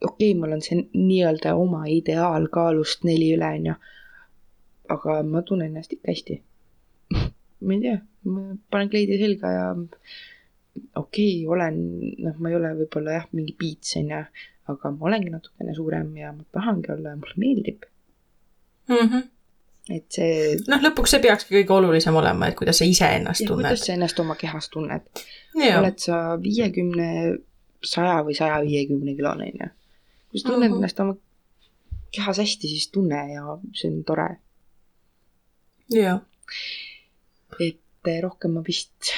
okei okay,, mul on see nii-öelda oma ideaal kaalust neli üle, on ju aga ma tunnen ennast ikka hästi. ma ei tea, ma panen kleidi selga ja okei okay,, olen, noh, ma ei ole võib-olla jah, mingi piits on ju, aga ma olengi natukene suurem ja ma tahangi olla ja mulle meeldib mm. -hmm. Et see
noh, lõpuks see peakski kõige olulisem olema, et kuidas sa iseennast tunned
kuidas. sa ennast oma kehas tunned. oled sa viiekümne, saja või saja viiekümne kilone, on ju. kui sa tunned
Mhm.
ennast oma kehas hästi, siis tunne ja see on tore.
jaa,
et eh, rohkem ma vist,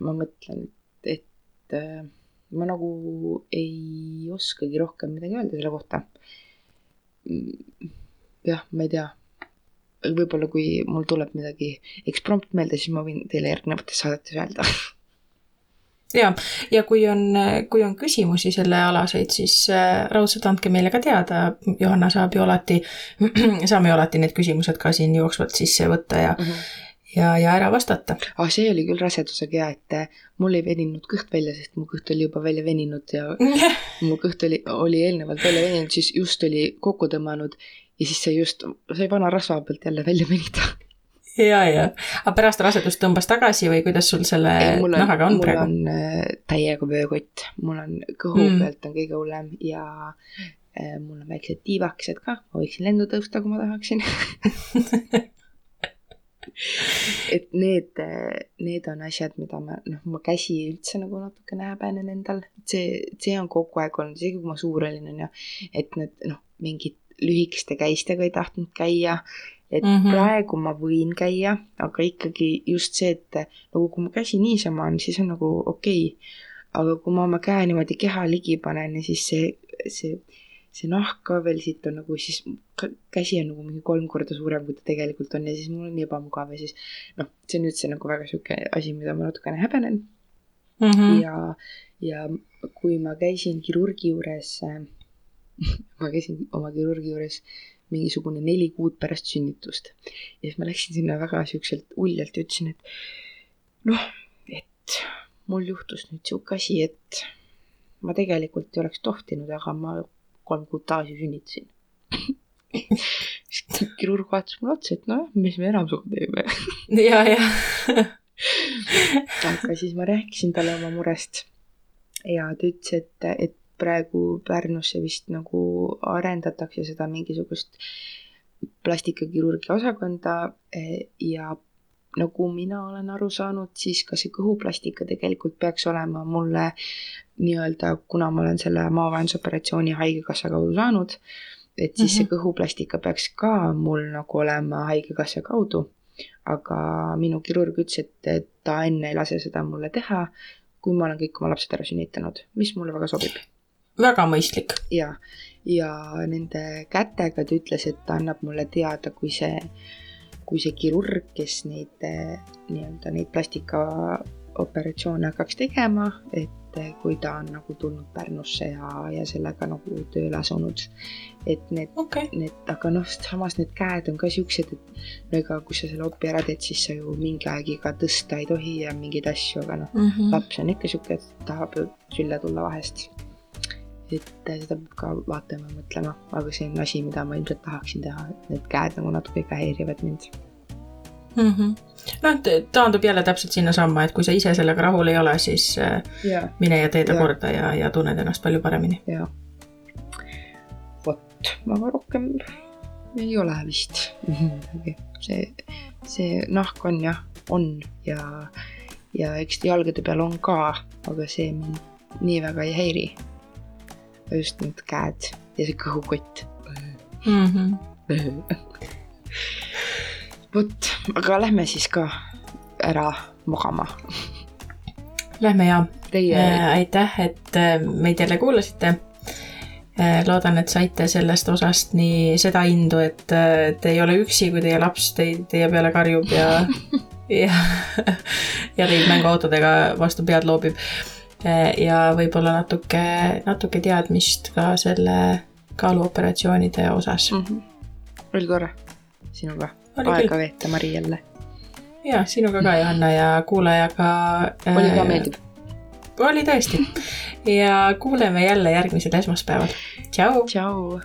ma mõtlen, et, et eh, ma nagu ei oskagi rohkem midagi öelda selle kohta. jah, ma ei tea. Võib-olla kui mul tuleb midagi eksprompt meelde, siis ma võin teile järgnevates saadetes öelda.
ja, ja kui on, kui on küsimusi sellealaseid, siis äh, raudselt andke meile ka teada, Johanna saab ju alati, saame ju alati need küsimused ka siin jooksvalt sisse võtta ja, ja, ja ära vastata.
ah, see oli küll rasedusega hea, et eh, mul ei veninud kõht välja, sest mu kõht oli juba välja veninud ja mu kõht oli, oli eelnevalt välja veninud, siis just oli kokku tõmmanud ja siis sai just, sai vana rasva pealt jälle välja venida.
ja, ja, aga pärast rasedust tõmbas tagasi või kuidas sul selle
mul on,
nahaga on
mul
praegu?
on äh, täiega vöökott, mul on kõhu
Mm.
mm. pealt on kõige hullem ja äh, mul on väiksed tiivakesed ka, ma võiksin lendu tõusta, kui ma tahaksin. et need, need on asjad, mida ma, noh, ma käsi üldse nagu natukene häbenen endal, see, see on kogu aeg olnud, isegi kui ma suur olin, on ju, et need noh, mingid lühikeste käistega ei tahtnud käia, et mm. -hmm. praegu ma võin käia, aga ikkagi just see, et nagu kui mu käsi niisama on, siis on nagu okei okay.. aga kui ma oma käe niimoodi keha ligi panen ja siis see, see, see nahk ka veel siit on nagu siis, käsi on nagu mingi kolm korda suurem, kui ta tegelikult on ja siis mul on nii ebamugav ja siis noh, see on üldse nagu väga sihuke asi, mida ma natukene häbenen
Mm -hmm.
ja, ja kui ma käisin kirurgi juures, ma käisin oma kirurgi juures mingisugune neli kuud pärast sünnitust ja siis ma läksin sinna väga siukselt uljalt ja ütlesin, et noh, et mul juhtus nüüd sihuke asi, et ma tegelikult ei oleks tohtinud, aga ma kolm kuud tagasi sünnitasin. siis kirurg vaatas mulle otsa, et nojah, mis me enam sinuga teeme.
ja, ja.
aga siis ma rääkisin talle oma murest ja ta ütles, et, et praegu Pärnusse vist nagu arendatakse seda mingisugust plastikakirurgia osakonda eh, ja nagu mina olen aru saanud, siis ka see kõhuplastika tegelikult peaks olema mulle nii-öelda, kuna ma olen selle maavahendusoperatsiooni Haigekassa kaudu saanud, et siis mm -hmm. see kõhuplastika peaks ka mul nagu olema Haigekassa kaudu aga minu kirurg ütles, et ta enne ei lase seda mulle teha, kui ma olen kõik oma lapsed ära sünnitanud, mis mulle väga sobib.
Väga mõistlik.
ja, ja nende kätega ta ütles, et ta annab mulle teada, kui see, kui see kirurg, kes neid eh, nii-öelda neid plastikaoperatsioone hakkaks tegema, et eh, kui ta on nagu tulnud Pärnusse ja, ja sellega nagu tööle asunud, et need
okay..
need, aga noh, samas need käed on ka siuksed, et no ega kui sa selle opi ära teed, siis sa ju mingi aeg iga tõsta ei tohi ja mingeid asju, aga noh,
Mm -hmm.
laps on ikka siuke, et tahab ju sülle tulla vahest. Et seda peab ka vaatama ja mõtlema, aga see on asi, mida ma ilmselt tahaksin teha, et need käed nagu natuke ikka häirivad mind.
mm -hmm. noh, taandub jälle täpselt sinnasamma, et kui sa ise sellega rahul ei ole, siis äh,
ja,
mine ja tee ta korda ja, ja tunned ennast palju paremini.
vot, aga rohkem ei ole vist midagi. see, see nahk on jah, on ja, ja eks jalgade peal on ka, aga see mind nii väga ei häiri. Just need käed ja see kõhukott.
Mm -hmm.
vot, aga lähme siis ka ära magama.
Lähme ja
Teie
äh, aitäh, et äh, meid jälle kuulasite äh,. loodan, et saite sellest osast nii seda indu, et te ei ole üksi, kui teie laps teid, teie peale karjub ja, ja, ja teid mänguautodega vastu pead loobib. Ja võib-olla natuke, natuke teadmist ka selle kaaluoperatsioonide osas.
mm. -hmm. oli tore sinuga
Oli
aega veeta, Mari jälle.
ja sinuga ka, Johanna ja kuulajaga.
oli ka meeldiv.
oli tõesti ja kuuleme jälle järgmisel esmaspäeval. tšau.
tšau.